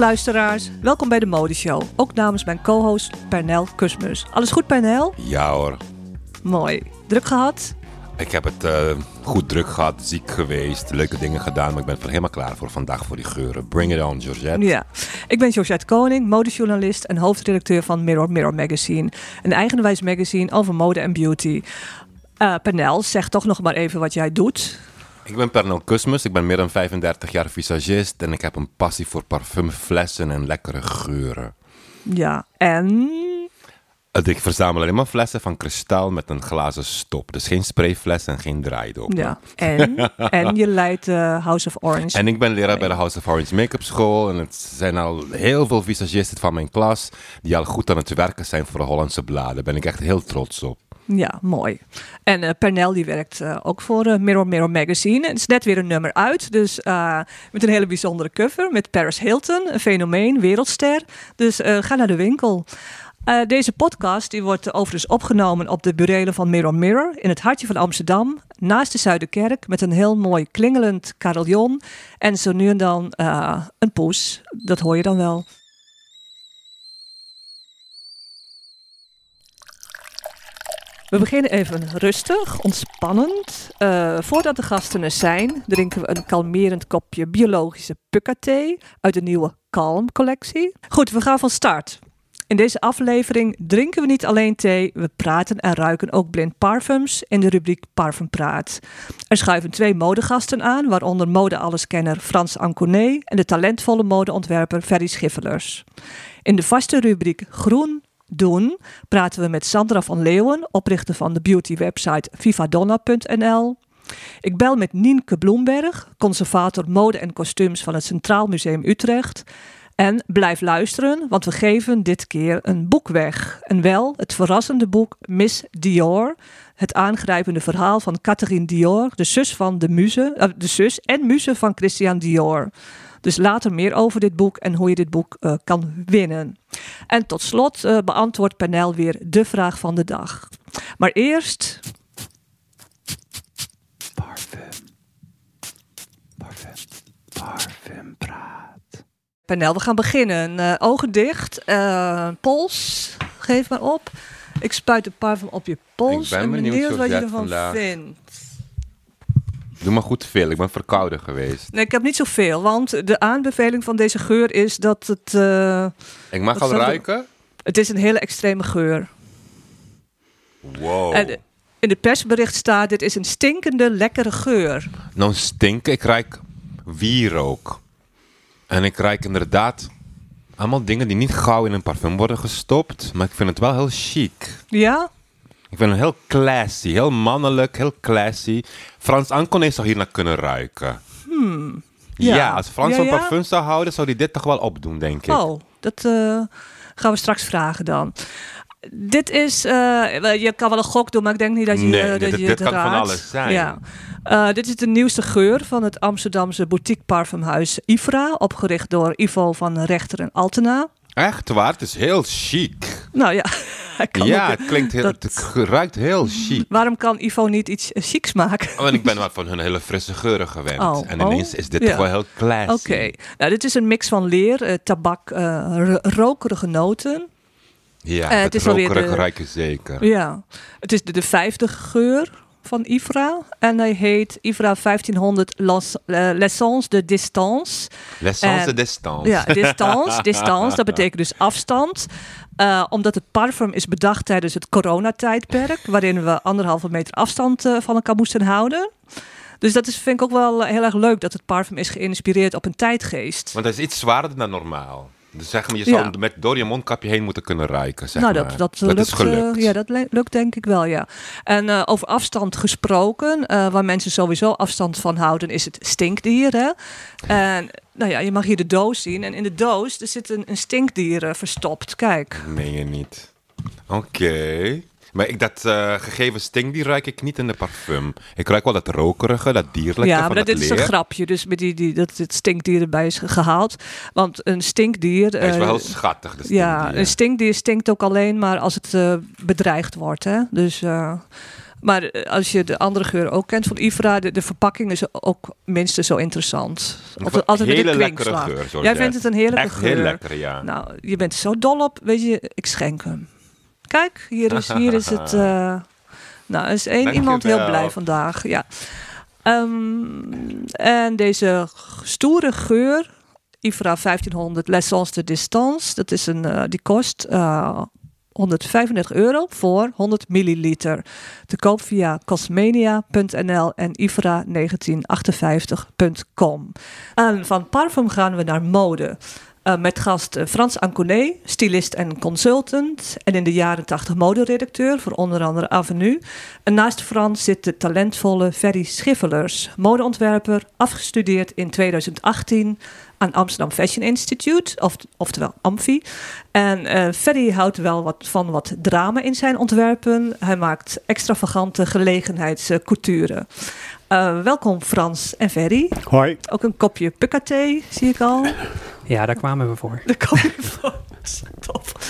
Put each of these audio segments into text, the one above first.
luisteraars, welkom bij de Modeshow. Ook namens mijn co-host Pernel Kusmus. Alles goed Pernel? Ja hoor. Mooi. Druk gehad? Ik heb het eh, goed druk gehad, ziek geweest, leuke dingen gedaan, maar ik ben er helemaal klaar voor vandaag voor die geuren. Bring it on, Georgette. Ja. Ik ben Georgette Koning, modejournalist en hoofdredacteur van Mirror Mirror Magazine. Een eigenwijs magazine over mode en beauty. Uh, Pernel, zeg toch nog maar even wat jij doet. Ik ben Pernel Kusmus, ik ben meer dan 35 jaar visagist en ik heb een passie voor parfumflessen en lekkere geuren. Ja, en ik verzamel alleen maar flessen van kristal met een glazen stop. Dus geen sprayfles en geen draaidop. Ja, en, en je leidt uh, House of Orange. En ik ben leraar bij de House of Orange Make-up School. En het zijn al heel veel visagisten van mijn klas die al goed aan het werken zijn voor de Hollandse bladen. Daar ben ik echt heel trots op. Ja, mooi. En uh, Pernel die werkt uh, ook voor uh, Mirror Mirror Magazine. Het is net weer een nummer uit. Dus met een hele bijzondere cover. Met Paris Hilton, een fenomeen, wereldster. Dus ga naar de winkel. Uh, deze podcast die wordt overigens opgenomen op de burelen van Mirror Mirror in het hartje van Amsterdam, naast de Zuiderkerk, met een heel mooi klingelend carillon en zo nu en dan uh, een poes. Dat hoor je dan wel. We beginnen even rustig, ontspannend. Uh, voordat de gasten er zijn, drinken we een kalmerend kopje biologische pukka thee uit de nieuwe Calm collectie. Goed, we gaan van start. In deze aflevering drinken we niet alleen thee, we praten en ruiken ook blind parfums in de rubriek Parfumpraat. Er schuiven twee modegasten aan, waaronder mode-alleskenner Frans Anconet en de talentvolle modeontwerper Ferry Schiffelers. In de vaste rubriek Groen doen praten we met Sandra van Leeuwen, oprichter van de beautywebsite vivadonna.nl. Ik bel met Nienke Bloemberg, conservator mode en kostuums van het Centraal Museum Utrecht. En blijf luisteren, want we geven dit keer een boek weg. En wel het verrassende boek Miss Dior. Het aangrijpende verhaal van Catherine Dior, de zus van de muze, uh, de zus en muze van Christian Dior. Dus later meer over dit boek en hoe je dit boek uh, kan winnen. En tot slot uh, beantwoordt Panel weer de vraag van de dag. Maar eerst. Parfum. Parfum. Parfum Panel, we gaan beginnen. Uh, ogen dicht, uh, pols, geef maar op. Ik spuit de parfum op je pols. Ik ben en benieuwd, benieuwd wat je ervan vandaag. vindt. Doe maar goed veel, ik ben verkouden geweest. Nee, ik heb niet zoveel, want de aanbeveling van deze geur is dat het... Uh, ik mag al ruiken? Het is een hele extreme geur. Wow. En in het persbericht staat, dit is een stinkende, lekkere geur. Nou, stinken, ik ruik wierook. En ik ruik inderdaad allemaal dingen die niet gauw in een parfum worden gestopt. Maar ik vind het wel heel chic. Ja? Ik vind het heel classy, heel mannelijk, heel classy. Frans Anconet zou hier naar kunnen ruiken. Hmm. Ja, Ja. als Frans van ja? parfum zou houden, zou hij dit toch wel opdoen, denk ik. Oh, dat eh, gaan we straks vragen dan. Dit is, eh, je kan wel een gok doen, maar ik denk niet dat je, Nee, dit- dat dit je het kan van alles zijn. Ja. Eh, dit is de nieuwste geur van het Amsterdamse boutique parfumhuis Ifra, opgericht door Ivo van Rechter en Altena. Echt waar, het is heel chic. Nou ja, kan ja, ook- het klinkt heel, dat- het ruikt heel chic. waarom kan Ivo niet iets chics maken? Oh, en ik ben wat van hun hele frisse geuren gewend. Oh, en ineens oh, is dit ja. toch wel heel classy. Oké, nou dit is een mix van leer, tabak, ro- rokerige noten. Ja, Eh, het is alweer de- zeker. Ja, het is de, de vijfde geur van Ifra. En hij heet Ifra 1500 Las- eh, de distance. L'essence En- de distance. Ja, distance, distance, dat betekent dus afstand. Eh, omdat het parfum is bedacht tijdens het coronatijdperk, waarin we anderhalve meter afstand van elkaar moesten houden. Dus dat is, vind ik ook wel heel erg leuk dat het parfum is geïnspireerd op een tijdgeest. Want hij is iets zwaarder dan normaal. Dus zeg maar, je zou Ja. met door je mondkapje heen moeten kunnen ruiken. Zeg nou, maar. dat, dat, is lukt, eh, gelukt. ja, dat lukt denk ik wel, ja. En eh, over afstand gesproken, eh, waar mensen sowieso afstand van houden, is het stinkdier. Hè? En nou ja, je mag hier de doos zien. En in de doos er zit een, een stinkdier verstopt. Kijk. Meen je niet. Oké. Maar ik, dat eh, gegeven stink, die ruik ik niet in de parfum. Ik ruik wel dat rokerige, dat dierlijke ja, maar dat dat, dit is een grapje. Dus met die, die, dat het stinkdier erbij is gehaald. Want een stinkdier. Hij is wel eh, heel schattig, de Ja, stinkdier. een stinkdier stinkt ook alleen maar als het eh, bedreigd wordt. Hè? Dus Maar als je de andere geur ook kent van Ifra, de, de verpakking is ook minstens zo interessant. Altijd, altijd met hele een lekkere geur. Jij vindt het een heerlijke Echt geur. heel lekker, ja. Nou, je bent zo dol op. Weet je, ik schenk hem. Kijk, hier is, hier is het. eh, nou, er is één iemand heel blij vandaag. Ja. Ehm, en deze stoere geur, Ifra 1500 L'Essence de Distance, dat is een, eh, die kost eh 135 euro voor 100 milliliter. Te koop via cosmenia.nl en ifra1958.com. En van parfum gaan we naar mode. Eh, met gast eh, Frans Anconet, stylist en consultant. En in de jaren 80 moderedacteur voor onder andere Avenue. En naast Frans zit de talentvolle Ferry Schiffelers, modeontwerper, afgestudeerd in 2018 aan Amsterdam Fashion Institute, of, oftewel Amfi. En eh Ferry houdt wel wat van wat drama in zijn ontwerpen. Hij maakt extravagante gelegenheidscouture. Welkom Frans en Ferry. Hoi. Ook een kopje pukka-thee, zie ik al. Ja, daar kwamen we voor. Daar kom je voor. Top.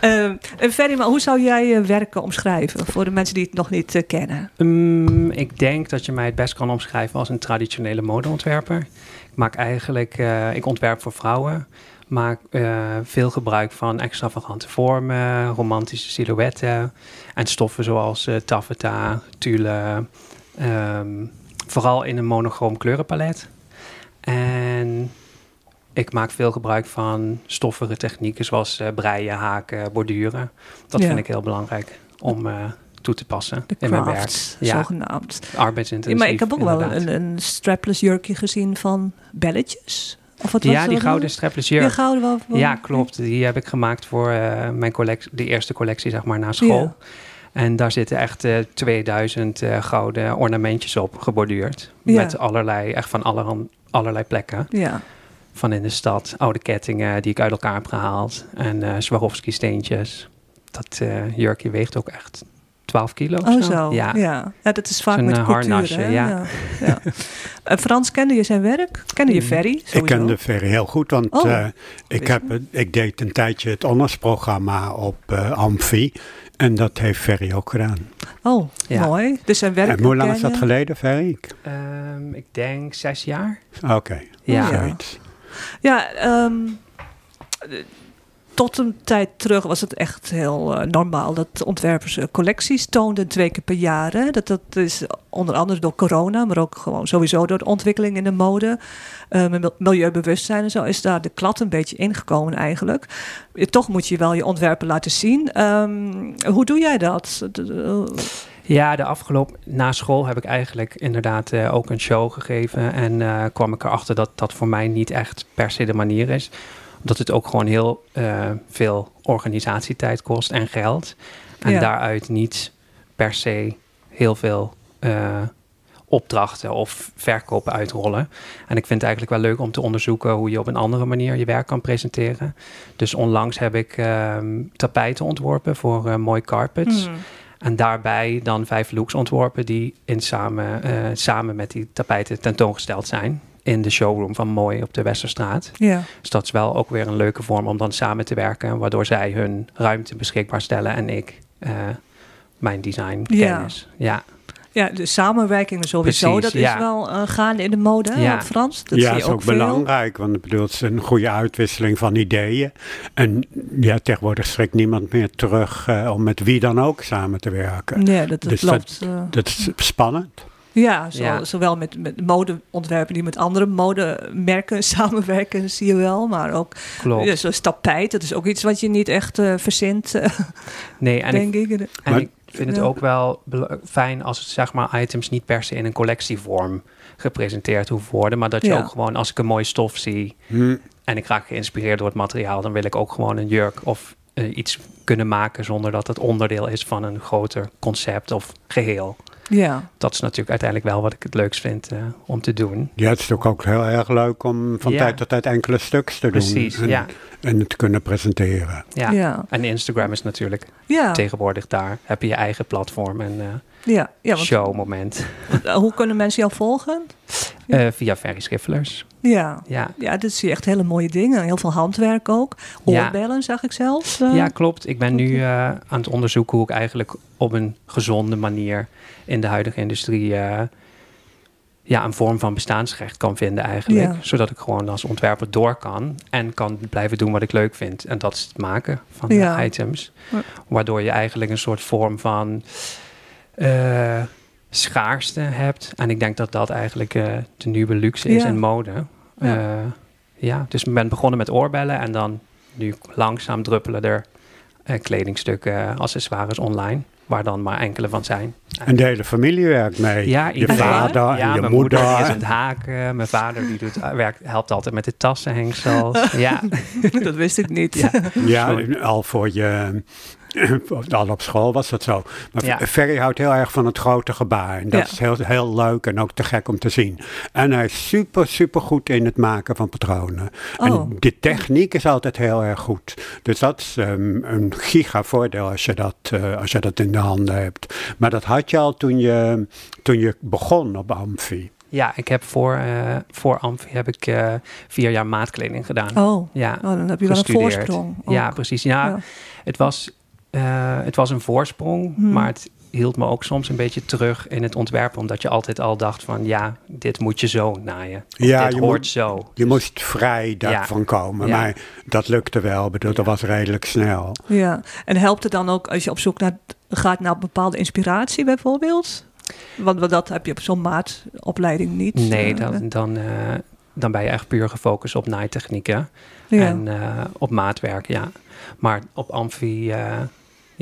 Eh, en Ferry, maar hoe zou jij je werken omschrijven voor de mensen die het nog niet eh, kennen? Mm, ik denk dat je mij het best kan omschrijven als een traditionele modeontwerper. Ik maak eigenlijk, eh, ik ontwerp voor vrouwen. Maak eh, veel gebruik van extravagante vormen, romantische silhouetten en stoffen zoals eh taffeta, tulle. ehm, vooral in een monochroom kleurenpalet. En ik maak veel gebruik van stoffige technieken zoals eh, breien, haken, borduren. Dat Ja. vind ik heel belangrijk om eh, toe te passen De in mijn werk. Ja. zogenaamd. Ja, Arbeidsintensief. maar ik heb ook wel een, een strapless jurkje gezien van belletjes. Of wat was Ja, het? die gouden strapless Die jurk. gouden wel. wel- Ja, klopt. Die heb ik gemaakt voor eh, mijn collectie, de eerste collectie, zeg maar, na school. Ja. En daar zitten echt eh, 2000 eh, gouden ornamentjes op geborduurd. Ja. Met allerlei, echt van allerhand, allerlei plekken. Ja. Van in de stad. Oude kettingen die ik uit elkaar heb gehaald. En eh Swarovski steentjes. Dat eh, jurkje weegt ook echt 12 kilo of Oh zo. Ja. Ja. ja. dat is vaak Zo'n, met eh, couture. harnasje, hè? ja. ja. ja. En Frans, kende je zijn werk? Kende je Ferry? Ik Sowieso. ken de Ferry heel goed, want Oh. eh, ik, heb, ik deed een tijdje het honorsprogramma op eh, Amfi. En dat heeft Ferry ook gedaan. Oh, Ja. mooi. Dus zijn werk. En hoe lang is dat geleden, Ferry? Ehm, ik denk zes jaar. Oké, Ja. Ja. zoiets. Ja, ehm, eh, tot een tijd terug was het echt heel eh, normaal dat ontwerpers eh, collecties toonden twee keer per jaar. Dat, dat is onder andere door corona, maar ook gewoon sowieso door de ontwikkeling in de mode. mil- milieubewustzijn en zo is daar de klad een beetje ingekomen eigenlijk. Toch moet je wel je ontwerpen laten zien. Ehm, hoe doe jij dat? Ja, de afgelopen na school heb ik eigenlijk inderdaad eh, ook een show gegeven. En eh, kwam ik erachter dat dat voor mij niet echt per se de manier is. Omdat het ook gewoon heel eh, veel organisatietijd kost en geld. En Ja. daaruit niet per se heel veel opdrachten of verkopen uitrollen. En ik vind het eigenlijk wel leuk om te onderzoeken hoe je op een andere manier je werk kan presenteren. Dus onlangs heb ik ehm, tapijten ontworpen voor Mooi Carpets. Hmm. En daarbij dan vijf looks ontworpen die in samen, eh, samen met die tapijten tentoongesteld zijn. In de showroom van Mooi op de Westerstraat. Ja, Dus dat is wel ook weer een leuke vorm om dan samen te werken. Waardoor zij hun ruimte beschikbaar stellen en ik eh, mijn design kennis. Ja. ja de samenwerking sowieso, Precies, dat is ja. wel eh, gaande in de mode, Ja. Frans? Dat ja, zie is ook, belangrijk, want ik bedoel, het is een goede uitwisseling van ideeën. En ja, tegenwoordig schrikt niemand meer terug eh, om met wie dan ook samen te werken. Nee, dat, dat Dus dat- loopt. eh, Dat is spannend. Ja, zo, Ja. zowel met, met modeontwerpen die met andere modemerken samenwerken, zie je wel. Maar ook Klopt. ja, zoals tapijt, dat is ook iets wat je niet echt eh, verzint, eh, Nee, en ik, denk ik. en Maar- ik vind het ook wel fijn als het zeg maar items niet per se in een collectievorm gepresenteerd hoeven worden. Maar dat je Ja. ook gewoon, als ik een mooi stof zie, Hm. en ik raak geïnspireerd door het materiaal, dan wil ik ook gewoon een jurk of eh, iets kunnen maken zonder dat het onderdeel is van een groter concept of geheel. Ja, Dat is natuurlijk uiteindelijk wel wat ik het leukst vind eh, om te doen. Ja, het is ook, ook heel erg leuk om van Ja. tijd tot tijd enkele stuks te Precies, doen. En, ja. en het te kunnen presenteren. ja. ja. En Instagram is natuurlijk ja. tegenwoordig daar. Heb je je eigen platform en eh ja, ja want, showmoment. hoe kunnen mensen jou volgen? Eh, via Ferry Schiffelers. Ja. Ja. Ja, dat zie je echt hele mooie dingen. Heel veel handwerk ook. Ja. Oorbellen zag ik zelfs. eh. ja, klopt. Ik ben nu eh, aan het onderzoeken hoe ik eigenlijk op een gezonde manier in de huidige industrie ja, een vorm van bestaansrecht kan vinden eigenlijk. Ja. Zodat ik gewoon als ontwerper door kan en kan blijven doen wat ik leuk vind. En dat is het maken van de items. Waardoor je eigenlijk een soort vorm van schaarste hebt. En ik denk dat dat eigenlijk eh, de nieuwe luxe is Ja. in mode. Ja. Ja. ja, dus ik ben begonnen met oorbellen en dan nu langzaam druppelen er eh, kledingstukken, accessoires online, waar dan maar enkele van zijn. En de hele familie werkt mee. Ja, je iedereen. vader en ja, je mijn moeder, moeder. is aan het haken. Mijn vader die doet, werkt, helpt altijd met de tassenhengsels. ja, dat wist ik niet. Ja. Ja, al voor je... Al op school was dat zo. Maar Ja. Ferry houdt heel erg van het grote gebaar. En dat Ja. is heel, heel leuk en ook te gek om te zien. En hij is super, super goed in het maken van patronen. Oh. En de techniek is altijd heel erg goed. Dus dat is ehm, een giga voordeel als je, dat, eh, als je dat in de handen hebt. Maar dat had je al toen je, toen je begon op Amfi. ja, ik heb voor, eh voor Amfi heb ik eh, vier jaar maatkleding gedaan. Oh. Ja, oh, dan heb je wel een gestudeerd. voorsprong. ook. Ja, precies. Ja, Ja. Het, was, eh, het was een voorsprong, Hmm. maar het hield me ook soms een beetje terug in het ontwerpen. Omdat je altijd al dacht van, ja, dit moet je zo naaien. Of Ja, dit je hoort moet- zo. Je moest vrij daarvan komen. Ja. Maar dat lukte wel. Ik bedoel, dat was redelijk snel. Ja. En helpt het dan ook als je op zoek naar, gaat naar bepaalde inspiratie bijvoorbeeld? Want dat heb je op zo'n maatopleiding niet. Nee, eh, dan, dan, eh, dan ben je echt puur gefocust op naaitechnieken. ja. En eh, op maatwerk, ja. Maar op Amfi, eh,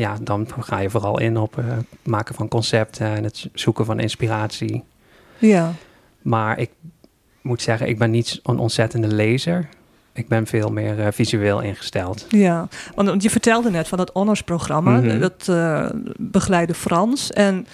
ja, dan ga je vooral in op eh, maken van concepten en het zoeken van inspiratie. ja. Maar ik moet zeggen, ik ben niet een ontzettende lezer. Ik ben veel meer eh, visueel ingesteld. Ja, want, je vertelde net van dat honorsprogramma, Mhm. dat eh begeleide Frans. En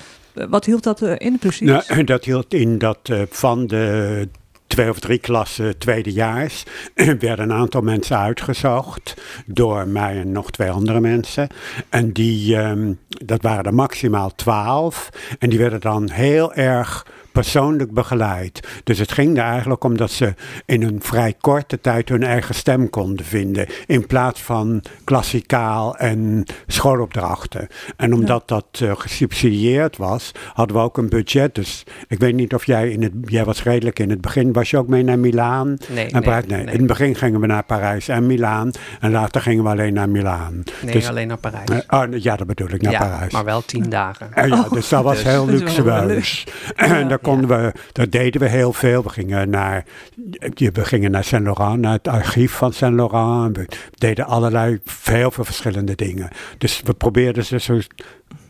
wat hield dat in precies? Nou, dat hield in dat eh, van de twee of drie klassen tweedejaars werden een aantal mensen uitgezocht door mij en nog twee andere mensen. En die, ehm, dat waren er maximaal twaalf. En die werden dan heel erg persoonlijk begeleid. Dus het ging er eigenlijk om dat ze in een vrij korte tijd hun eigen stem konden vinden. In plaats van klassikaal en schoolopdrachten. En omdat dat eh, gesubsidieerd was, hadden we ook een budget. Dus ik weet niet of jij in het, jij was redelijk in het begin, was je ook mee naar Milaan? Nee, En nee, nee. in het begin gingen we naar Parijs en Milaan. En later gingen we alleen naar Milaan. Nee, Dus- alleen naar Parijs. Eh, oh, ja, dat bedoel ik, naar ja, Parijs. maar wel tien dagen. Eh, ja, dus dat was Dus- heel luxueus. En daar konden we, dat deden we heel veel. We gingen naar, we gingen naar Saint Laurent, naar het archief van Saint Laurent. We deden allerlei, heel veel verschillende dingen. Dus we probeerden ze zo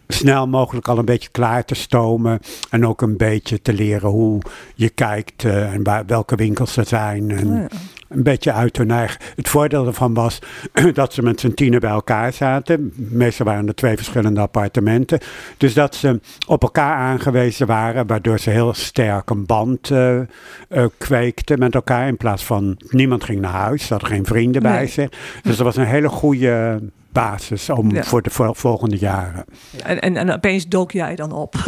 snel mogelijk al een beetje klaar te stomen. En ook een beetje te leren hoe je kijkt eh, en waar, welke winkels er zijn. En Oh ja. Een beetje uit hun eigen. Het voordeel ervan was dat ze met z'n tienen bij elkaar zaten. Meestal waren er twee verschillende appartementen. Dus dat ze op elkaar aangewezen waren, waardoor ze heel sterk een band eh, kweekten met elkaar. In plaats van niemand ging naar huis, ze hadden geen vrienden bij zich. Dus dat was een hele goede basis om, Ja. voor de vol- volgende jaren. En, en, en opeens dook jij dan op.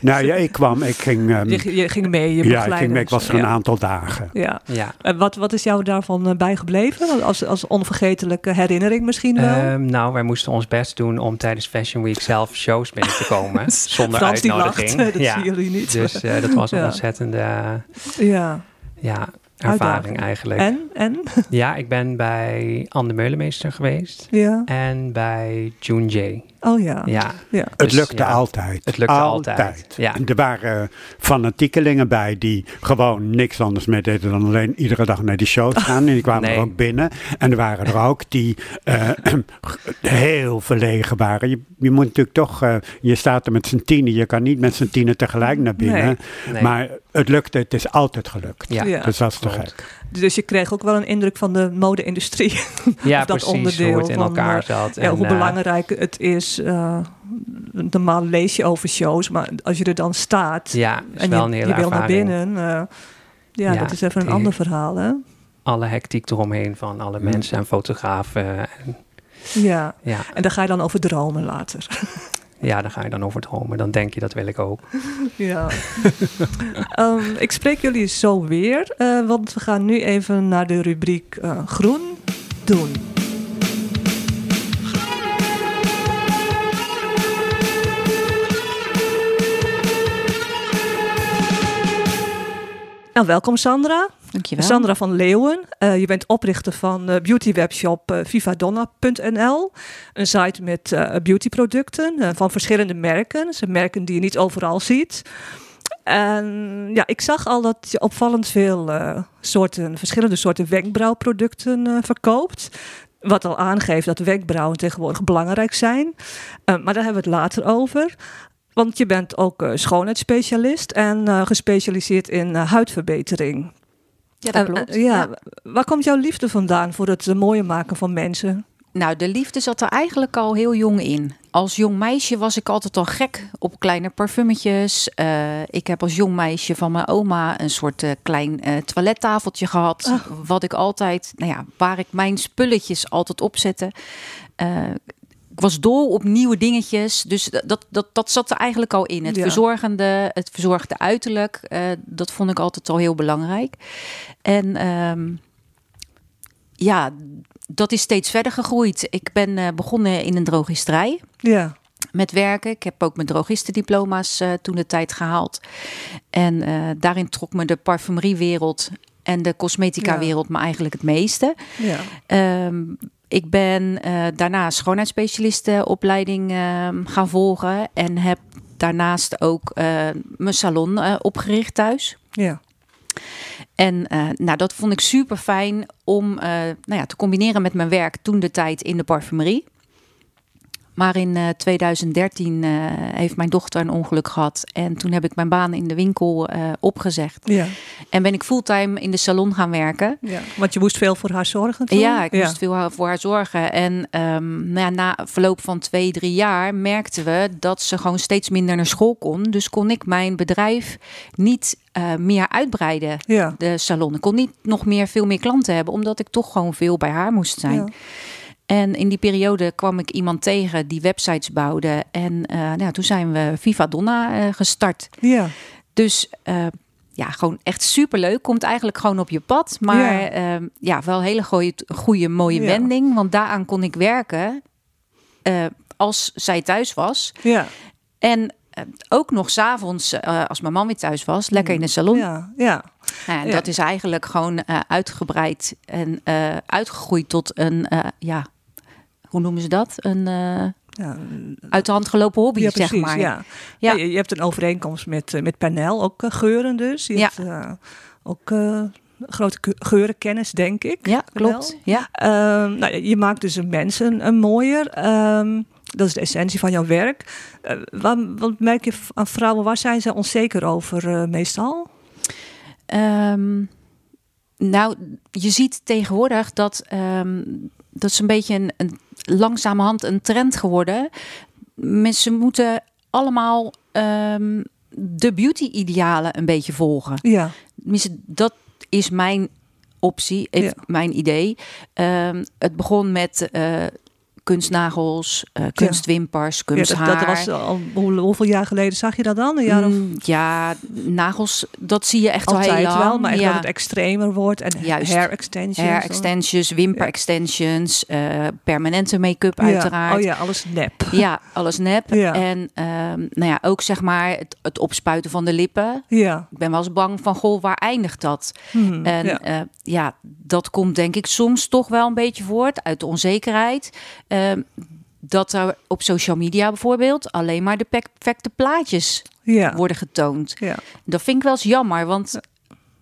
Nou ja, ik kwam, ik ging. ehm, je, je ging mee, je ja, ik, ging mee, ik was er een aantal dagen. Ja. Ja. En wat, wat is jou daarvan eh, bijgebleven? Als, als onvergetelijke herinnering misschien wel? Ehm, nou, wij moesten ons best doen om tijdens Fashion Week zelf shows binnen te komen. zonder Frans die uitnodiging. lacht, dat ja. zien jullie niet. Dus eh, dat was een Ja. ontzettende ja. ja, ervaring Uitdaging. eigenlijk. En? En? Ja, ik ben bij Anne de Meulemeester geweest. Ja. En bij June J. Oh ja. Ja, ja. Het Dus, lukte ja, altijd. het lukte altijd, ja. En Er waren fanatiekelingen bij die gewoon niks anders meer deden dan alleen iedere dag naar die shows gaan. En die kwamen Nee. er ook binnen. En er waren er ook die eh, heel verlegen waren. Je, je moet natuurlijk toch, eh, je staat er met z'n tienen. Je kan niet met z'n tienen tegelijk naar binnen. Nee. nee. Maar het lukte, het is altijd gelukt. ja, Ja. Dus dat is te klopt. gek. Dus je kreeg ook wel een indruk van de mode-industrie. ja of dat precies onderdeel hoe het in van, elkaar eh, zat. Ja, En, hoe eh, belangrijk het is. eh, normaal lees je over shows, maar als je er dan staat Ja, en je, wil naar binnen, ja, dat is even een ander verhaal, hè? Alle hectiek eromheen van alle mensen en fotografen. En, Ja, ja, en daar ga je dan over dromen later. ja, dan ga je dan over dromen. Dan denk je, dat wil ik ook. Ja. Ehm, ik spreek jullie zo weer, eh, want we gaan nu even naar de rubriek eh, Groen doen. Nou, welkom Sandra. Sandra van Leeuwen. Uh, je bent oprichter van uh, beautywebshop uh, vivadonna.nl. Een site met beautyproducten van verschillende merken. Zijn merken die je niet overal ziet. En ja, ik zag al dat je opvallend veel soorten, verschillende soorten wenkbrauwproducten verkoopt. Wat al aangeeft dat wenkbrauwen tegenwoordig belangrijk zijn. maar daar hebben we het later over. Want je bent ook schoonheidsspecialist en gespecialiseerd in huidverbetering. Ja, dat klopt. Uh, ja. ja. Waar komt jouw liefde vandaan voor het mooie maken van mensen? Nou, de liefde zat er eigenlijk al heel jong in. Als jong meisje was ik altijd al gek op kleine parfummetjes. Uh, ik heb als jong meisje van mijn oma een soort uh, klein uh, toilettafeltje gehad. Oh. Wat ik altijd, nou ja, waar ik mijn spulletjes altijd op zette. Ik was dol op nieuwe dingetjes. Dus dat, dat, dat zat er eigenlijk al in. Het Ja. verzorgende, het verzorgde uiterlijk. dat vond ik altijd al heel belangrijk. En ehm, ja, dat is steeds verder gegroeid. Ik ben uh, begonnen in een drogisterij. Ja. Met werken. Ik heb ook mijn drogistendiploma's uh, toen de tijd gehaald. En daarin trok me de parfumeriewereld en de cosmetica-wereld me eigenlijk het meeste. Ja. Um, ik ben daarna schoonheidsspecialistenopleiding gaan volgen. En heb daarnaast ook mijn salon opgericht thuis. Ja. En uh, nou, dat vond ik super fijn om uh, nou ja, te combineren met mijn werk toen de tijd in de parfumerie. Maar in uh, 2013 heeft mijn dochter een ongeluk gehad. En toen heb ik mijn baan in de winkel eh, opgezegd. Ja. En ben ik fulltime in de salon gaan werken. Ja, want je moest veel voor haar zorgen toen? Ja, ik moest veel voor haar zorgen. En um, nou ja, na verloop van twee, drie jaar merkten we dat ze gewoon steeds minder naar school kon. Dus kon ik mijn bedrijf niet uh, meer uitbreiden, ja. de salon. Ik kon niet nog meer, veel meer klanten hebben, omdat ik toch gewoon veel bij haar moest zijn. Ja. En in die periode kwam ik iemand tegen die websites bouwde. En uh, nou, toen zijn we Viva Donna uh, gestart. Ja. Dus uh, ja, gewoon echt superleuk. Komt eigenlijk gewoon op je pad. Maar ja, ja wel een hele goeie, goede, mooie Ja. wending. Want daaraan kon ik werken als zij thuis was. Ja. En ook nog s'avonds, uh, als mijn man weer thuis was, lekker in de salon. Ja, ja. Nou. Dat is eigenlijk gewoon uitgebreid en uitgegroeid tot een, ja, hoe noemen ze dat? Een Ja, uit de hand gelopen hobby, ja, zeg maar. Ja. Je, je hebt een overeenkomst met, eh, met Panel, ook eh, geuren dus. Je hebt eh, ook eh, grote ge- geurenkennis, denk ik. Ja, klopt. Wel. Ja. Ehm, nou, je maakt dus mensen een mooier. Ehm, dat is de essentie van jouw werk. Eh, wat, wat merk je aan vrouwen? Waar zijn ze onzeker over eh, meestal? Um, nou, je ziet tegenwoordig dat dat is een beetje een, een langzamerhand een trend geworden. Mensen moeten allemaal um, de beauty-idealen een beetje volgen. Ja. Dat is mijn optie, Ja. mijn idee. Um, het begon met uh, kunstnagels, uh, kunstwimpers, Ja, kunsthaar. dat, dat was al, hoe, hoeveel jaar geleden zag je dat dan? Een jaar of Mm, ja, nagels, dat zie je echt al altijd heel lang. wel, maar echt ja. dat het extremer wordt. En Juist. hair extensions. Hair extensions, wimper extensions, uh, permanente make-up Ja. uiteraard. Oh ja, alles nep. Ja, alles nep. En um, nou ja, ook zeg maar het, het opspuiten van de lippen. Ja. Ik ben wel eens bang van, goh, waar eindigt dat? Hmm, En. Uh, ja, dat komt denk ik soms toch wel een beetje voort uit de onzekerheid. Um, dat er op social media bijvoorbeeld alleen maar de perfecte plaatjes ja. worden getoond. Ja. Dat vind ik wel eens jammer, want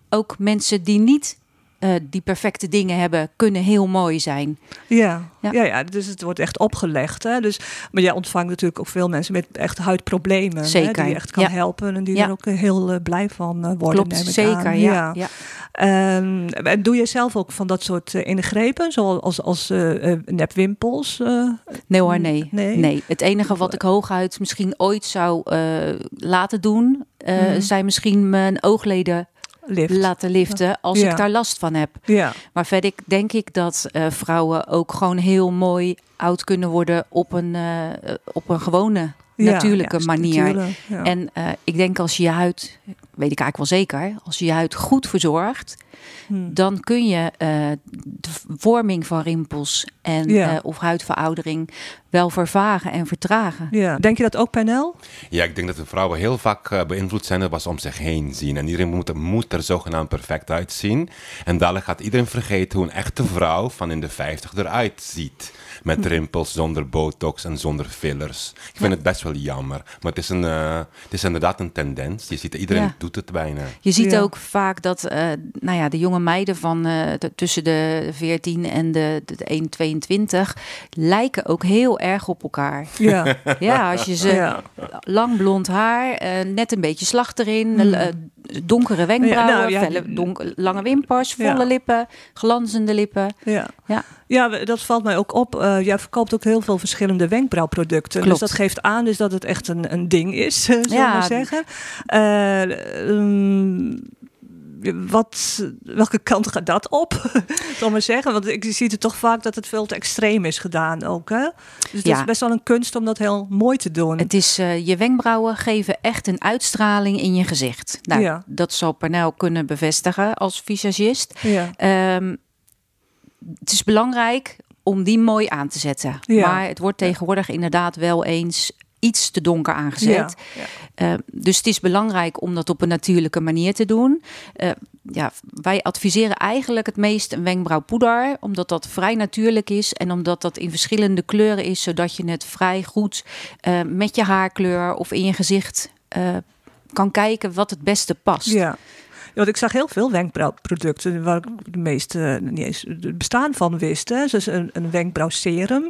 ook mensen die niet uh, die perfecte dingen hebben, kunnen heel mooi zijn. Ja, Ja. ja. ja, dus het wordt echt opgelegd. Hè? Dus, maar jij ontvangt natuurlijk ook veel mensen met echt huidproblemen. Hè? Zeker, Die je echt kan ja. helpen en die Ja. er ook heel uh, blij van uh, worden. Klopt, zeker. aan. Ja. Um, en doe je zelf ook van dat soort ingrepen, zoals als, als nepwimpels? nee hoor, nee. nee. nee. Het enige wat ik hooguit misschien ooit zou laten doen, mm. zijn misschien mijn oogleden Lift. laten liften als ja. ik daar last van heb. Ja. Maar verder denk ik dat uh, vrouwen ook gewoon heel mooi oud kunnen worden op een, uh, op een gewone natuurlijke ja, manier. natuurlijk. En eh, ik denk als je je huid, weet ik eigenlijk wel zeker, als je je huid goed verzorgt, Hmm. dan kun je eh, de vorming van rimpels en Ja. eh, of huidveroudering wel vervagen en vertragen. Ja. Denk je dat ook, Pernel? Ja, ik denk dat de vrouwen heel vaak beïnvloed zijn door wat ze om zich heen zien. En iedereen moet, moet er zogenaamd perfect uitzien. En dadelijk gaat iedereen vergeten hoe een echte vrouw van in de 50 eruit ziet. Met rimpels, zonder botox en zonder fillers. Ik vind het best wel jammer. Maar het is, een, eh, het is inderdaad een tendens. Je ziet, iedereen Ja. doet het bijna. Je ziet Ja. ook vaak dat eh, nou ja, de jonge meiden van eh, tussen de 14 en de, de 1, 22 lijken ook heel erg op elkaar. Ja. Ja, als je ze ja. lang blond haar, net een beetje slag erin, eh, donkere wenkbrauwen, Ja, nou, ja, felle, die- donk- lange wimpers, Ja. volle lippen, glanzende lippen. Ja. Ja. Dat valt mij ook op. Eh, jij verkoopt ook heel veel verschillende wenkbrauwproducten. Klopt. Dus dat geeft aan dus dat het echt een, een ding is, zullen Ja. we zeggen. Eh, ehm, wat, welke kant gaat dat op? Zal maar zeggen. Want ik zie het toch vaak dat het veel te extreem is gedaan ook. Hè? Dus het Ja. is best wel een kunst om dat heel mooi te doen. Het is, eh, je wenkbrauwen geven echt een uitstraling in je gezicht. Nou, Ja. dat zal Pernel kunnen bevestigen als visagist. ja. Ehm, het is belangrijk om die mooi aan te zetten. Ja. Maar het wordt tegenwoordig inderdaad wel eens iets te donker aangezet. Ja. Ja. Eh, dus het is belangrijk om dat op een natuurlijke manier te doen. Eh, ja, wij adviseren eigenlijk het meest een wenkbrauwpoeder, omdat dat vrij natuurlijk is en omdat dat in verschillende kleuren is, zodat je het vrij goed eh, met je haarkleur of in je gezicht kan kijken wat het beste past. Ja. Want ik zag heel veel wenkbrauwproducten waar ik de meeste niet eens het bestaan van wist. Hè. Dus een, een wenkbrauwserum.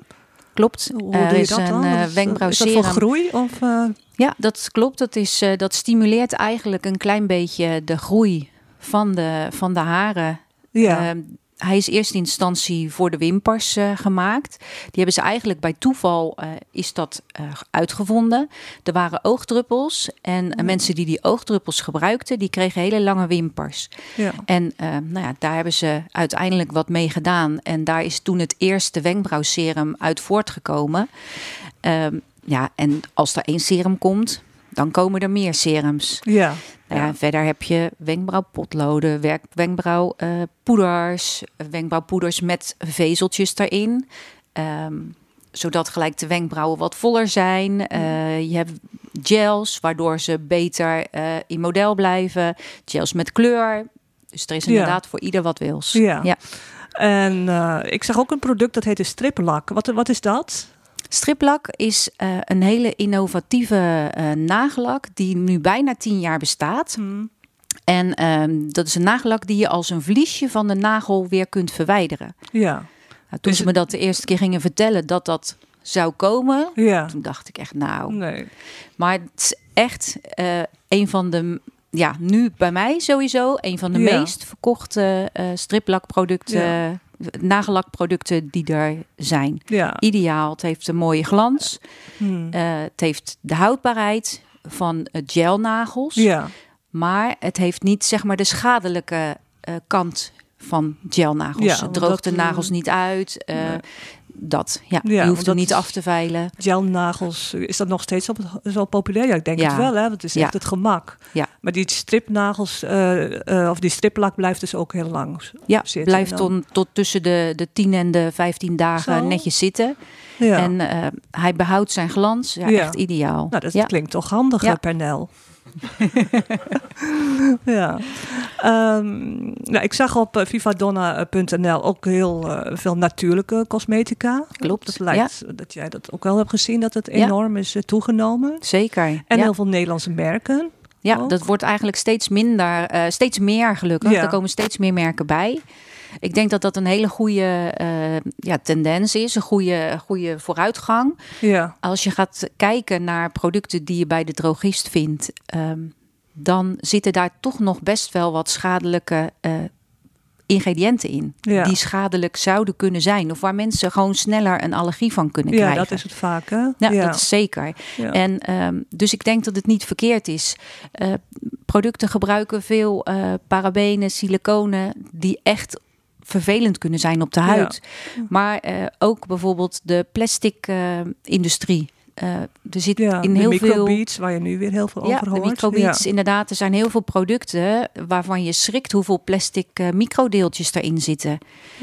Klopt. Hoe Er doe je is dat een dan? eh, Wat is- dat wenkbrauwserum. voor groei? Of, eh, Ja, dat klopt. Dat, is, eh, dat stimuleert eigenlijk een klein beetje de groei van de, van de haren. ja. Hij is eerst in instantie voor de wimpers eh, gemaakt. Die hebben ze eigenlijk bij toeval eh, is dat eh, uitgevonden. Er waren oogdruppels en mensen die die oogdruppels gebruikten, die kregen hele lange wimpers. ja. En nou ja, daar hebben ze uiteindelijk wat mee gedaan. En daar is toen het eerste wenkbrauwserum uit voortgekomen. Ehm, ja, en als er één serum komt, dan komen er meer serums. Ja. Nou ja, en verder heb je wenkbrauwpotloden, werk, wenkbrauwpoeders, wenkbrauwpoeders met vezeltjes erin. Ehm, zodat gelijk de wenkbrauwen wat voller zijn. Eh, je hebt gels, waardoor ze beter eh, in model blijven. Gels met kleur. Dus er is Ja. inderdaad voor ieder wat wils. Ja. ja. En eh, ik zag ook een product dat heette striplak. Wat, wat is dat? Striplak is eh, een hele innovatieve eh nagellak die nu bijna tien jaar bestaat. En ehm, dat is een nagellak die je als een vliesje van de nagel weer kunt verwijderen. Ja. Nou, toen Is ze me dat de eerste keer gingen vertellen dat dat zou komen, Ja. toen dacht ik echt nou. Nee. Maar het is echt eh, een van de, ja, nu bij mij sowieso, een van de Ja. meest verkochte striplakproducten, Ja. Nagellakproducten die er zijn. Ja. Ideaal, het heeft een mooie glans. Hmm. Eh, het heeft de houdbaarheid van gelnagels. Ja. Maar het heeft niet zeg maar de schadelijke eh, kant van gelnagels. Ja, het droogt dat, de nagels niet uit. eh, nee. Dat, ja. Ja, je hoeft hem niet af te veilen. Gelnagels, is dat nog steeds op, zo populair? Ja, ik denk Ja. het wel, hè? Want het is Ja. echt het gemak. Ja. Maar die stripnagels, eh, eh, of die striplak blijft dus ook heel lang Ja, zitten. blijft tot, tot tussen de, de 10 en de 15 dagen Zo. netjes zitten. Ja. En eh, hij behoudt zijn glans. Ja, echt ideaal. Nou, dat klinkt toch handig. Pernel. ja. Ehm, nou, ik zag op eh, vivadonna.nl ook heel eh, veel natuurlijke cosmetica. Klopt, Dat lijkt dat jij dat ook wel hebt gezien, dat het enorm is eh, toegenomen. Zeker. En ja. heel veel Nederlandse merken. Ja, ook. dat wordt eigenlijk steeds minder, steeds meer gelukkig. Er komen steeds meer merken bij. Ik denk dat dat een hele goede eh, ja, tendens is, een goede, goede vooruitgang. Ja. Als je gaat kijken naar producten die je bij de drogist vindt, ehm, dan zitten daar toch nog best wel wat schadelijke eh, ingrediënten in. Ja. Die schadelijk zouden kunnen zijn. Of waar mensen gewoon sneller een allergie van kunnen ja, krijgen. dat is het vaak, hè? Ja, dat is zeker. Ja. En ehm, dus ik denk dat het niet verkeerd is. Eh, producten gebruiken veel parabenen, siliconen die echt vervelend kunnen zijn op de huid. Maar eh, ook bijvoorbeeld de plastic eh, industrie eh, er zit Ja, in heel veel... microbeats, waar je nu weer heel veel Ja, over hoort. microbeats, Ja. inderdaad. Er zijn heel veel producten waarvan je schrikt hoeveel plastic microdeeltjes erin zitten.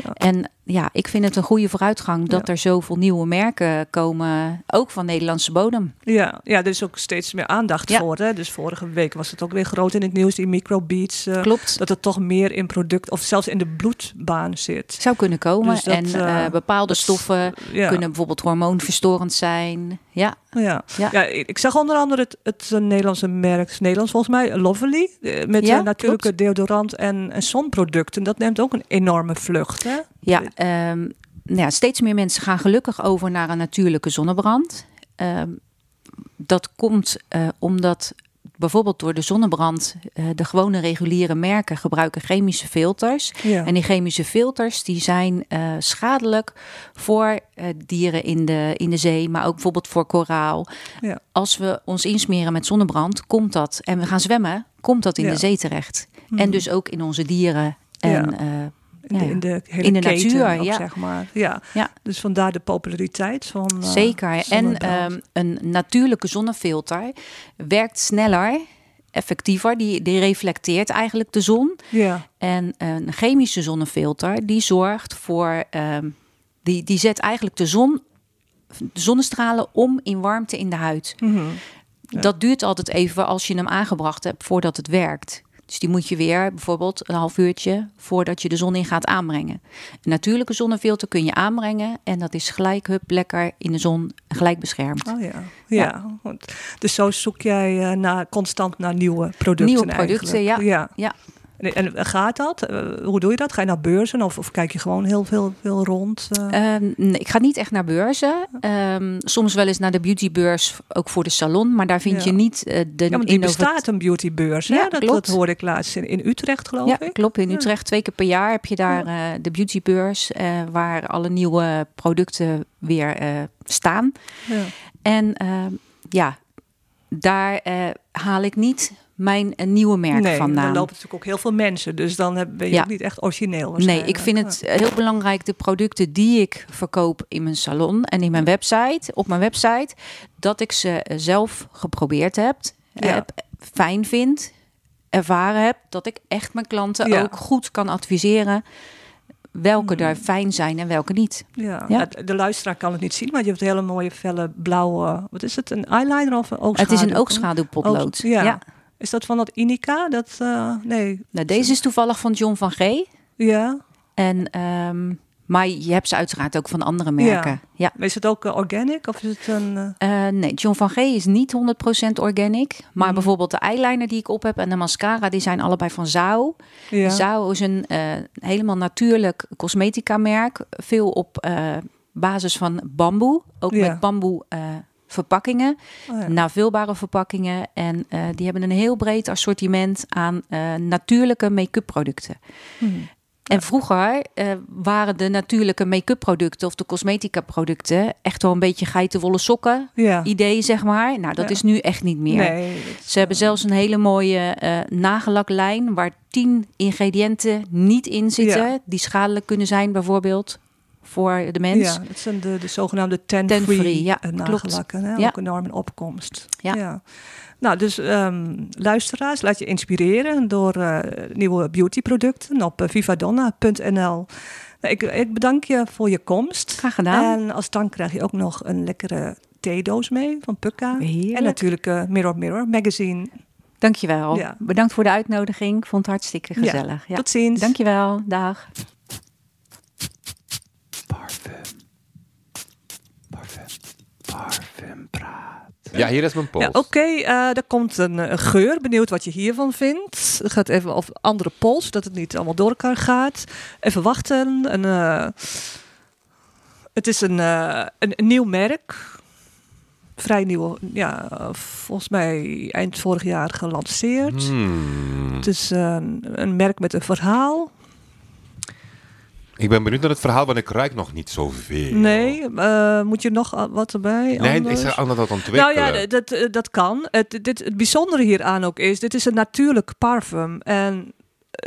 Ja. En ja, ik vind het een goede vooruitgang dat Ja. er zoveel nieuwe merken komen, ook van Nederlandse bodem. Ja, ja, er is ook steeds meer aandacht Ja. voor. Hè? Dus vorige week was het ook weer groot in het nieuws, die microbeats. eh, Klopt. dat het toch meer in product, of zelfs in de bloedbaan zit. Zou kunnen komen. Dus dat, en eh, eh, bepaalde stoffen Ja. kunnen bijvoorbeeld hormoonverstorend zijn. Ja, Ja. Ja. Ja. ik zag onder andere het, het eh, Nederlandse merk, Nederlands volgens mij, Lovely, eh, met Ja, eh, natuurlijke deodorant en, en zonproducten. Dat neemt ook een enorme vlucht. Hè? ja, ehm, nou ja, steeds meer mensen gaan gelukkig over naar een natuurlijke zonnebrand. Ehm, dat komt omdat bijvoorbeeld door de zonnebrand eh, de gewone reguliere merken gebruiken chemische filters. Ja. En die chemische filters die zijn eh, schadelijk voor eh, dieren in de, in de zee, maar ook bijvoorbeeld voor koraal. Ja. Als we ons insmeren met zonnebrand, komt dat, en we gaan zwemmen, komt dat in Ja. de zee terecht. En dus ook in onze dieren. En. In, de, ja, in de hele In de keten natuur, ook, ja. zeg maar. Ja. Ja. Dus vandaar de populariteit van eh, zeker. En ehm, een natuurlijke zonnefilter werkt sneller, effectiever. Die, die reflecteert eigenlijk de zon. ja. En een chemische zonnefilter die zorgt voor, ehm, die, die zet eigenlijk de zon, de zonnestralen om in warmte in de huid. Mhm. Dat duurt altijd even als je hem aangebracht hebt voordat het werkt. Dus die moet je weer bijvoorbeeld een half uurtje voordat je de zon in gaat aanbrengen. Een natuurlijke zonnefilter kun je aanbrengen en dat is gelijk hup, lekker in de zon gelijk beschermd. Oh ja, ja. Dus zo zoek jij naar, constant naar nieuwe producten Nieuwe producten, eigenlijk. ja. ja. Ja. En, gaat dat? Eh, hoe doe je dat? Ga je naar beurzen of, of kijk je gewoon heel veel, veel rond? eh? Ehm, nee, ik ga niet echt naar beurzen. Ehm, soms wel eens naar de beautybeurs, ook voor de salon. Maar daar vind Ja. je niet eh, de ja, want die innovat- bestaat een beautybeurs. Ja, dat, dat hoorde ik laatst in, in Utrecht, geloof Ja, ik. klopt. In. Utrecht twee keer per jaar heb je daar de beautybeurs, waar alle nieuwe producten weer staan. Ja. En ehm, ja, daar haal ik niet mijn eh, nieuwe merk Nee, vandaan. dan lopen natuurlijk ook heel veel mensen. Dus dan heb, ben je Ja. ook niet echt origineel Nee, ik vind het heel belangrijk de producten die ik verkoop in mijn salon en in mijn website, op mijn website, dat ik ze eh, zelf geprobeerd heb, Ja. heb fijn vind, ervaren heb, dat ik echt mijn klanten Ja. ook goed kan adviseren welke Hmm. daar fijn zijn en welke niet. Ja. De luisteraar kan het niet zien, maar je hebt hele mooie felle blauwe... Wat is het, een eyeliner of een oogschaduw? Het is een oogschaduwpotlood. Oogs- ja. ja. Is dat van dat Inica? Dat, eh, nee. Nou, deze is toevallig van John van G. Ja. En, ehm, maar je hebt ze uiteraard ook van andere merken. Ja. Is het ook eh, organic of is het een... eh, nee, John van G is niet 100% organic. Maar Mhm. bijvoorbeeld de eyeliner die ik op heb en de mascara, die zijn allebei van Zao. ja. Is een helemaal natuurlijk cosmetica merk. Veel op basis van bamboe. Ook Ja. met bamboe verpakkingen. Oh, ja. Navulbare verpakkingen. En eh, die hebben een heel breed assortiment aan eh, natuurlijke make-up producten. Hm. En vroeger eh, waren de natuurlijke make-up producten of de cosmetica producten echt wel een beetje geitenwolle sokken Ja. idee, zeg maar. Nou, dat Ja. is nu echt niet meer. Nee. Ze hebben zelfs een hele mooie eh nagellaklijn waar tien ingrediënten niet in zitten Ja. die schadelijk kunnen zijn, bijvoorbeeld voor de mens. Ja, dat zijn de, de zogenaamde Ten-free, ten-free ja, eh, klopt. nagellakken. Hè? Ja. Ook enorm in opkomst. Ja. Nou, dus ehm, luisteraars, laat je inspireren door eh, nieuwe beautyproducten op uh, vivadonna.nl. Nou, ik, ik bedank je voor je komst. Graag gedaan. En als dank krijg je ook nog een lekkere theedoos mee van Pukka. Heerlijk. En natuurlijk eh, Mirror Mirror magazine. Dankjewel. Ja. Bedankt voor de uitnodiging. Ik vond het hartstikke gezellig. Ja. Tot ziens. Dankjewel. Dag. Parfum. Parfum. Parfum praat. Ja, hier is mijn pols. Ja, Oké, eh, er komt een, eh, een geur. Benieuwd wat je hiervan vindt. Het gaat even over andere pols, dat het niet allemaal door elkaar gaat. Even wachten. Een, eh, het is een, eh, een, een nieuw merk. Vrij nieuw, ja, volgens mij eind vorig jaar gelanceerd. Hmm. Het is een, een merk met een verhaal. Ik ben benieuwd naar het verhaal, want ik ruik nog niet zoveel. Nee, eh, moet je nog wat erbij? Nee, anders? ik zeg aan dat dat ontwikkelen. Nou ja, dat, eh, dat kan. Het, dit, het bijzondere hieraan ook is, dit is een natuurlijk parfum. En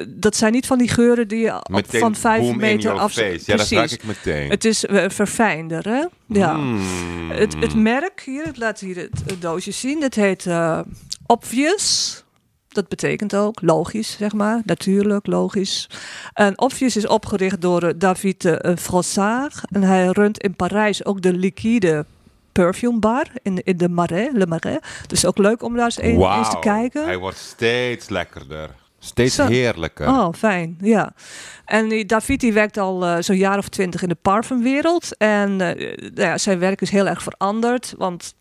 dat zijn niet van die geuren die je Meteen van vijf meter af... face. Ja, dat ruik Precies. ik meteen. Het is eh, verfijnder, hè? Ja. Mm. Het, het merk hier, ik laat hier het, het doosje zien. Dat heet eh, Obvious. Dat betekent ook logisch, zeg maar. Natuurlijk, logisch. En Obvious is opgericht door eh, David uh, Frossard. En hij runt in Parijs ook de liquide perfume bar in, in de Marais, Le Marais. Dus ook leuk om daar eens, een- eens te kijken. Hij wordt steeds lekkerder. Steeds Zo. heerlijker. Oh, fijn, ja. En die David die werkt al eh, zo'n jaar of twintig in de parfumwereld. En eh, nou ja, zijn werk is heel erg veranderd. Want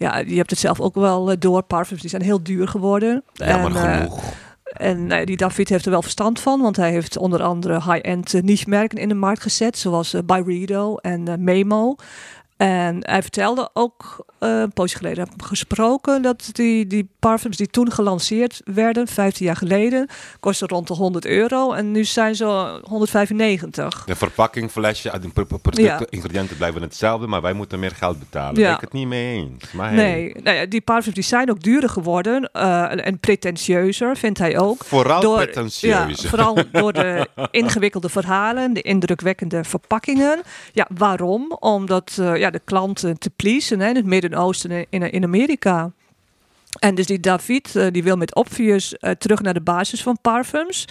ja, je hebt het zelf ook wel eh, door. Parfums die zijn heel duur geworden. Ja, en, eh, genoeg. en nou ja, die David heeft er wel verstand van. Want hij heeft onder andere high-end eh, niche-merken in de markt gezet. Zoals eh, Byredo en Memo. En hij vertelde ook, eh, een poosje geleden heb ik hem gesproken, dat die, die parfums die toen gelanceerd werden, 15 jaar geleden, kostten rond de 100 euro. En nu zijn ze 195. De verpakking, flesje, producten, Ja. ingrediënten blijven hetzelfde, maar wij moeten meer geld betalen. Ja. Ben ik het niet mee eens. Maar hey, Nee, nou ja, die parfums die zijn ook duurder geworden eh, en- en pretentieuzer, vindt hij ook. Vooral Door- pretentieus. Ja, vooral door de ingewikkelde verhalen, de indrukwekkende verpakkingen. Ja, waarom? Omdat eh, ja, de klanten te pleasen hè, in het Midden-Oosten en in, in Amerika. En dus die David, eh, die wil met Obvious eh, terug naar de basis van parfums.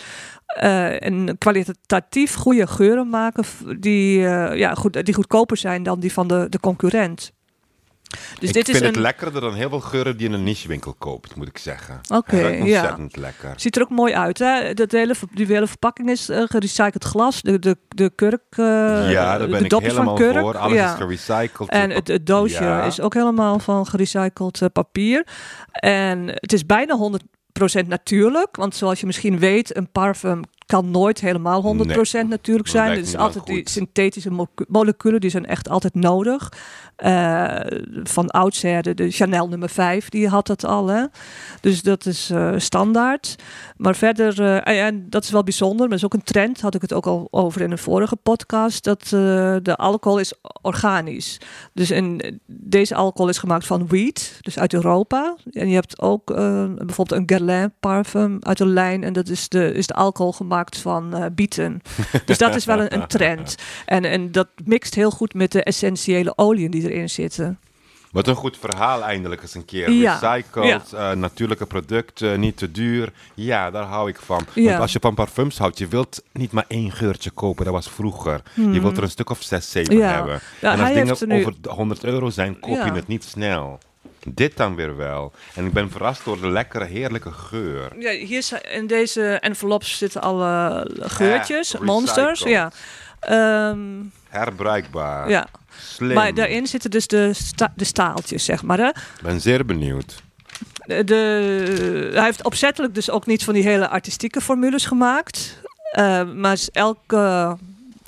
Eh, en kwalitatief goede geuren maken die, ja, goed, die goedkoper zijn dan die van de, de concurrent. Dus ik dit vind is het een. lekkerder dan heel veel geuren die je in een nichewinkel koopt, moet ik zeggen. Oké, ja. ontzettend lekker. Ziet er ook mooi uit, hè? Dat hele, die hele verpakking is eh, gerecycled glas. De, de, de kurk, eh, ja, daar ben de ik helemaal van kurk. voor. Alles ja. is gerecycled. En het, het doosje Ja. is ook helemaal van gerecycled eh, papier. En het is bijna 100% natuurlijk. Want zoals je misschien weet, een parfum kan nooit helemaal 100% natuurlijk zijn. Het is altijd die synthetische molecu- moleculen, die zijn echt altijd nodig. Eh, van oudsher, de, de Chanel nummer 5, die had dat al. Hè? Dus dat is eh, standaard. Maar verder, eh, en dat is wel bijzonder, maar is ook een trend. Had ik het ook al over in een vorige podcast. Dat de alcohol is organisch. Dus en deze alcohol is gemaakt van wheat, dus uit Europa. En je hebt ook bijvoorbeeld een Guerlain parfum uit de lijn. En dat is de, is de alcohol gemaakt van eh, bieten. dus dat is wel een, een trend. En, en dat mixt heel goed met de essentiële oliën die erin zitten. Wat een goed verhaal eindelijk eens een keer. Ja. Recycled, eh, natuurlijke producten, niet te duur. Ja, daar hou ik van. Ja. Want als je van parfums houdt, je wilt niet maar één geurtje kopen. Dat was vroeger. Je wilt er een stuk of zes, zeven Hmm. Hebben. Ja, en als dingen nu- over de 100 euro zijn, koop je het niet snel. Dit dan weer wel. En ik ben verrast door de lekkere, heerlijke geur. Ja, hier zijn, in deze envelops zitten alle geurtjes, Ja, monsters. Ja. Ehm, Herbruikbaar. ja. Slim. Maar daarin zitten dus de, sta- de staaltjes, zeg maar. Hè? Ik ben zeer benieuwd. De, de- hij heeft opzettelijk dus ook niet van die hele artistieke formules gemaakt. Eh, maar s- elk eh,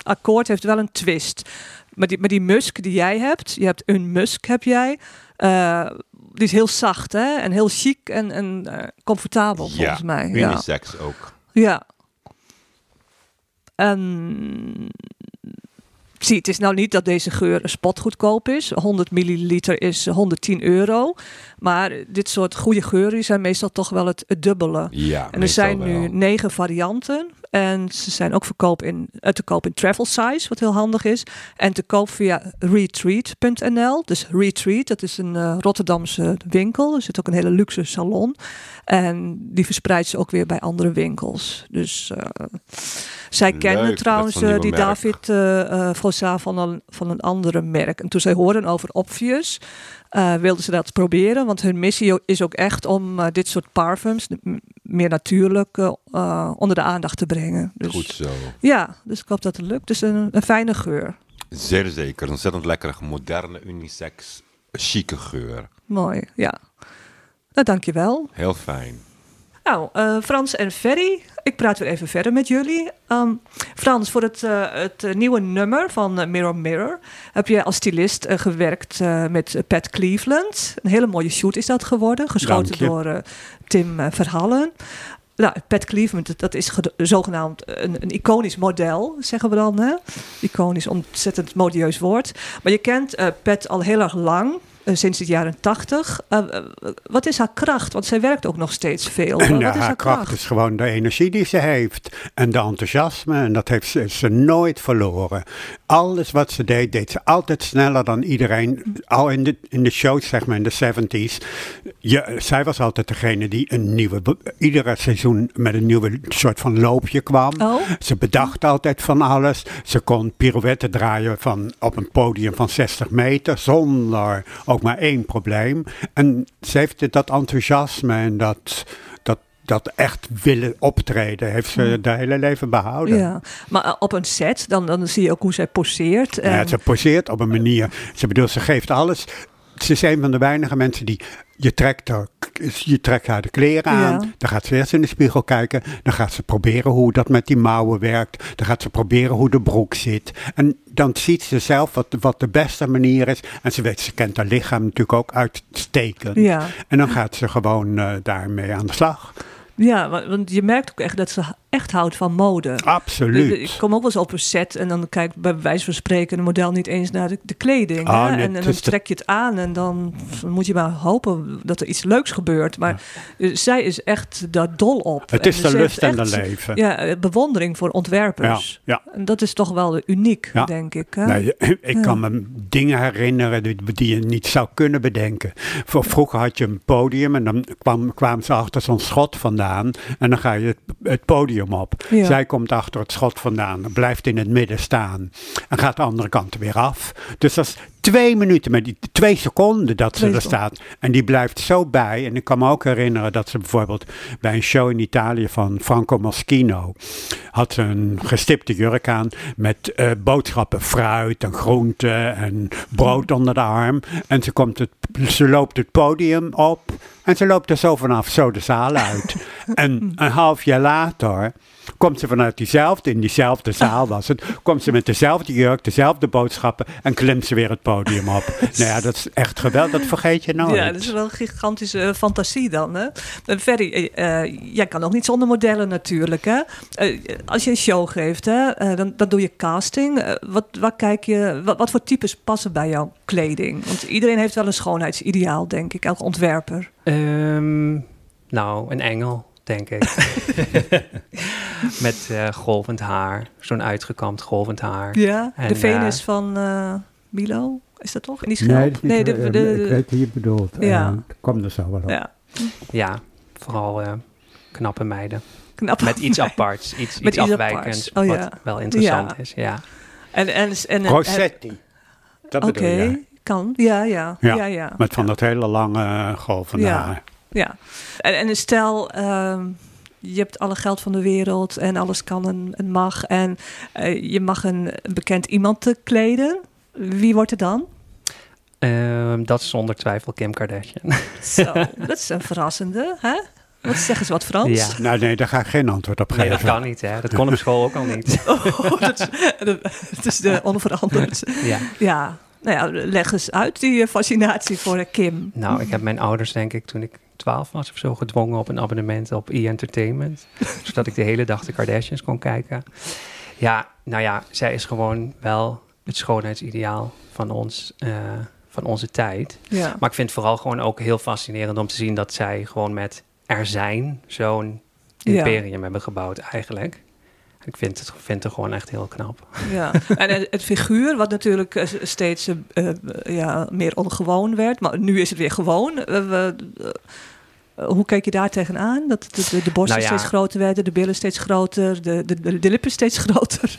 akkoord heeft wel een twist. Maar die, maar die musk die jij hebt, je hebt een musk heb jij, eh, die is heel zacht hè? en heel chic en, en eh, comfortabel ja, volgens mij. Ja. unisex ook. Ja. En zie, het is nou niet dat deze geur spotgoedkoop is. 100 milliliter is 110 euro. Maar dit soort goede geuren zijn meestal toch wel het, het dubbele. Ja, En er zijn nu negen varianten. En ze zijn ook verkoop in, eh, te koop in travel size, wat heel handig is. En te koop via retreat.nl. Dus Retreat, dat is een eh, Rotterdamse winkel. Er zit ook een hele luxe salon. En die verspreidt ze ook weer bij andere winkels. Dus eh, zij Leuk, dat trouwens die merk. David uh, Fossa van een, van een andere merk. En toen zij hoorden over Obvious, eh, wilden ze dat proberen. Want hun missie is ook echt om eh, dit soort parfums, meer natuurlijk, eh, onder de aandacht te brengen. Dus, Goed zo. Ja, dus ik hoop dat het lukt. Dus een, een fijne geur. Zeer zeker. Een ontzettend lekkere, moderne, unisex, chique geur. Mooi, ja. Nou, dankjewel. Heel fijn. Nou, eh, Frans en Ferry, ik praat weer even verder met jullie. Ehm, Frans, voor het, eh, het eh, nieuwe nummer van Mirror Mirror heb je als stylist gewerkt met Pat Cleveland. Een hele mooie shoot is dat geworden, geschoten door Tim Verhallen. Nou, Pat Cleveland, dat- is zogenaamd een, een iconisch model, zeggen we dan. Hè? Iconisch, ontzettend modieus woord. Maar je kent Pat al heel erg lang. Eh, sinds de jaren tachtig. Eh, eh, wat is haar kracht? Want zij werkt ook nog steeds veel. Wat is haar kracht is gewoon de energie die ze heeft. En de enthousiasme. En dat heeft ze, ze nooit verloren. Alles wat ze deed, deed ze altijd sneller dan iedereen. Al in de, in de shows, zeg maar, in de 70s. Je, zij was altijd degene die een nieuwe, iedere seizoen met een nieuwe soort van loopje kwam. Oh. Ze bedacht altijd van alles. Ze kon pirouetten draaien van, op een podium van 60 meter zonder ook maar één probleem. En ze heeft dat enthousiasme en dat, dat, echt willen optreden, heeft ze de hele leven behouden. Ja, maar eh, op een set, dan, dan zie je ook hoe zij poseert. En, Ja, ze poseert op een manier. Ze bedoelt, ze geeft alles. Ze is een van de weinige mensen die. Je trekt, haar, je trekt haar de kleren aan. Ja. Dan gaat ze eerst in de spiegel kijken. Dan gaat ze proberen hoe dat met die mouwen werkt. Dan gaat ze proberen hoe de broek zit. En dan ziet ze zelf wat, wat de beste manier is. En ze weet, ze kent haar lichaam natuurlijk ook uitstekend. Ja. En dan gaat ze gewoon eh, daarmee aan de slag. Ja, wa- want je merkt ook echt dat ze echt houdt van mode. Absoluut. Ik kom ook wel eens op een set en dan kijkt bij wijze van spreken een model niet eens naar de, de kleding. Ah, hè? nee, en, dan de- trek je het aan en dan moet je maar hopen dat er iets leuks gebeurt. Maar eh, zij is echt daar dol op. Het En is de lust en de leven. Ja, eh, bewondering voor ontwerpers. ja. En dat is toch wel uniek, denk ik. Hè? Nee, ik kan me dingen herinneren die, die je niet zou kunnen bedenken. Voor, vroeger had je een podium en dan kwam, kwamen ze achter zo'n schot vandaan. En dan ga je het, het podium op. Ja. Zij komt achter het schot vandaan, blijft in het midden staan. En gaat de andere kant weer af. Dus dat is twee minuten, met die twee seconden dat ze er seconden. staat. En die blijft zo bij. En ik kan me ook herinneren dat ze bijvoorbeeld bij een show in Italië van Franco Moschino. had ze een gestipte jurk aan met eh, boodschappen, fruit en groenten en brood onder de arm. En ze, komt het, ze loopt het podium op en ze loopt er zo vanaf, zo de zaal uit. en een half jaar later komt ze vanuit diezelfde, in diezelfde zaal was het, komt ze met dezelfde jurk, dezelfde boodschappen en klimt ze weer het podium op. nou ja, dat is echt geweldig, dat vergeet je nooit. Ja, dat is wel een gigantische eh, fantasie dan. Hè? En Ferry, eh, eh, jij kan ook niet zonder modellen natuurlijk. Hè? Eh, als je een show geeft, hè, eh, dan, dan doe je casting. Eh, wat, wat, kijk je, wat, wat voor types passen bij jouw kleding? Want iedereen heeft wel een schoonheidsideaal, denk ik, elke ontwerper. Ehm, nou, een engel, denk ik. Met eh, golvend haar. Zo'n uitgekamd golvend haar. Ja, de En, Venus eh, van eh Milo, is dat toch? In die schelp? Nee, dat is niet, de, de- de- ik weet wie je bedoelt. Ja. Kom er zo wel op. ja, Ja, vooral knappe meiden. knap. Met iets aparts. Iets, Met iets afwijkends. Oh, wat ja. wel interessant Ja. is. Ja. En, en, en, en, Rossetti. Dat Oké, bedoel je. kan. Ja, ja. Ja, ja, ja. Met van dat hele lange golvende Ja. Ja, en, en stel, ehm, je hebt alle geld van de wereld en alles kan en, en mag. En eh, je mag een, een bekend iemand te kleden. Wie wordt het dan? Ehm, dat is zonder twijfel Kim Kardashian. Zo, dat is een verrassende, hè? Wat zeggen ze wat Frans? Ja. Nou nee, daar ga ik geen antwoord op Nee, geven. dat kan niet, hè. Dat kon op school ook al niet. Oh, dat is, het is de onveranderd. Ja. Ja, nou ja, leg eens uit die eh, fascinatie voor eh, Kim. Nou, ik heb mijn ouders, denk ik, toen ik 12 was of zo, gedwongen op een abonnement op e-entertainment. zodat ik de hele dag de Kardashians kon kijken. Ja, nou ja, zij is gewoon wel het schoonheidsideaal van, ons, eh, van onze tijd. Ja. Maar ik vind het vooral gewoon ook heel fascinerend om te zien dat zij gewoon met er zijn zo'n Ja. imperium hebben gebouwd eigenlijk. Ik vind het, vind het gewoon echt heel knap. Ja, en het, figuur, wat natuurlijk eh, steeds eh, eh, ja, meer ongewoon werd, maar nu is het weer gewoon. Hoe kijk je daar tegenaan? Dat de, de, de borsten Nou ja. steeds groter werden, de billen steeds groter, de, de, de, lippen steeds groter.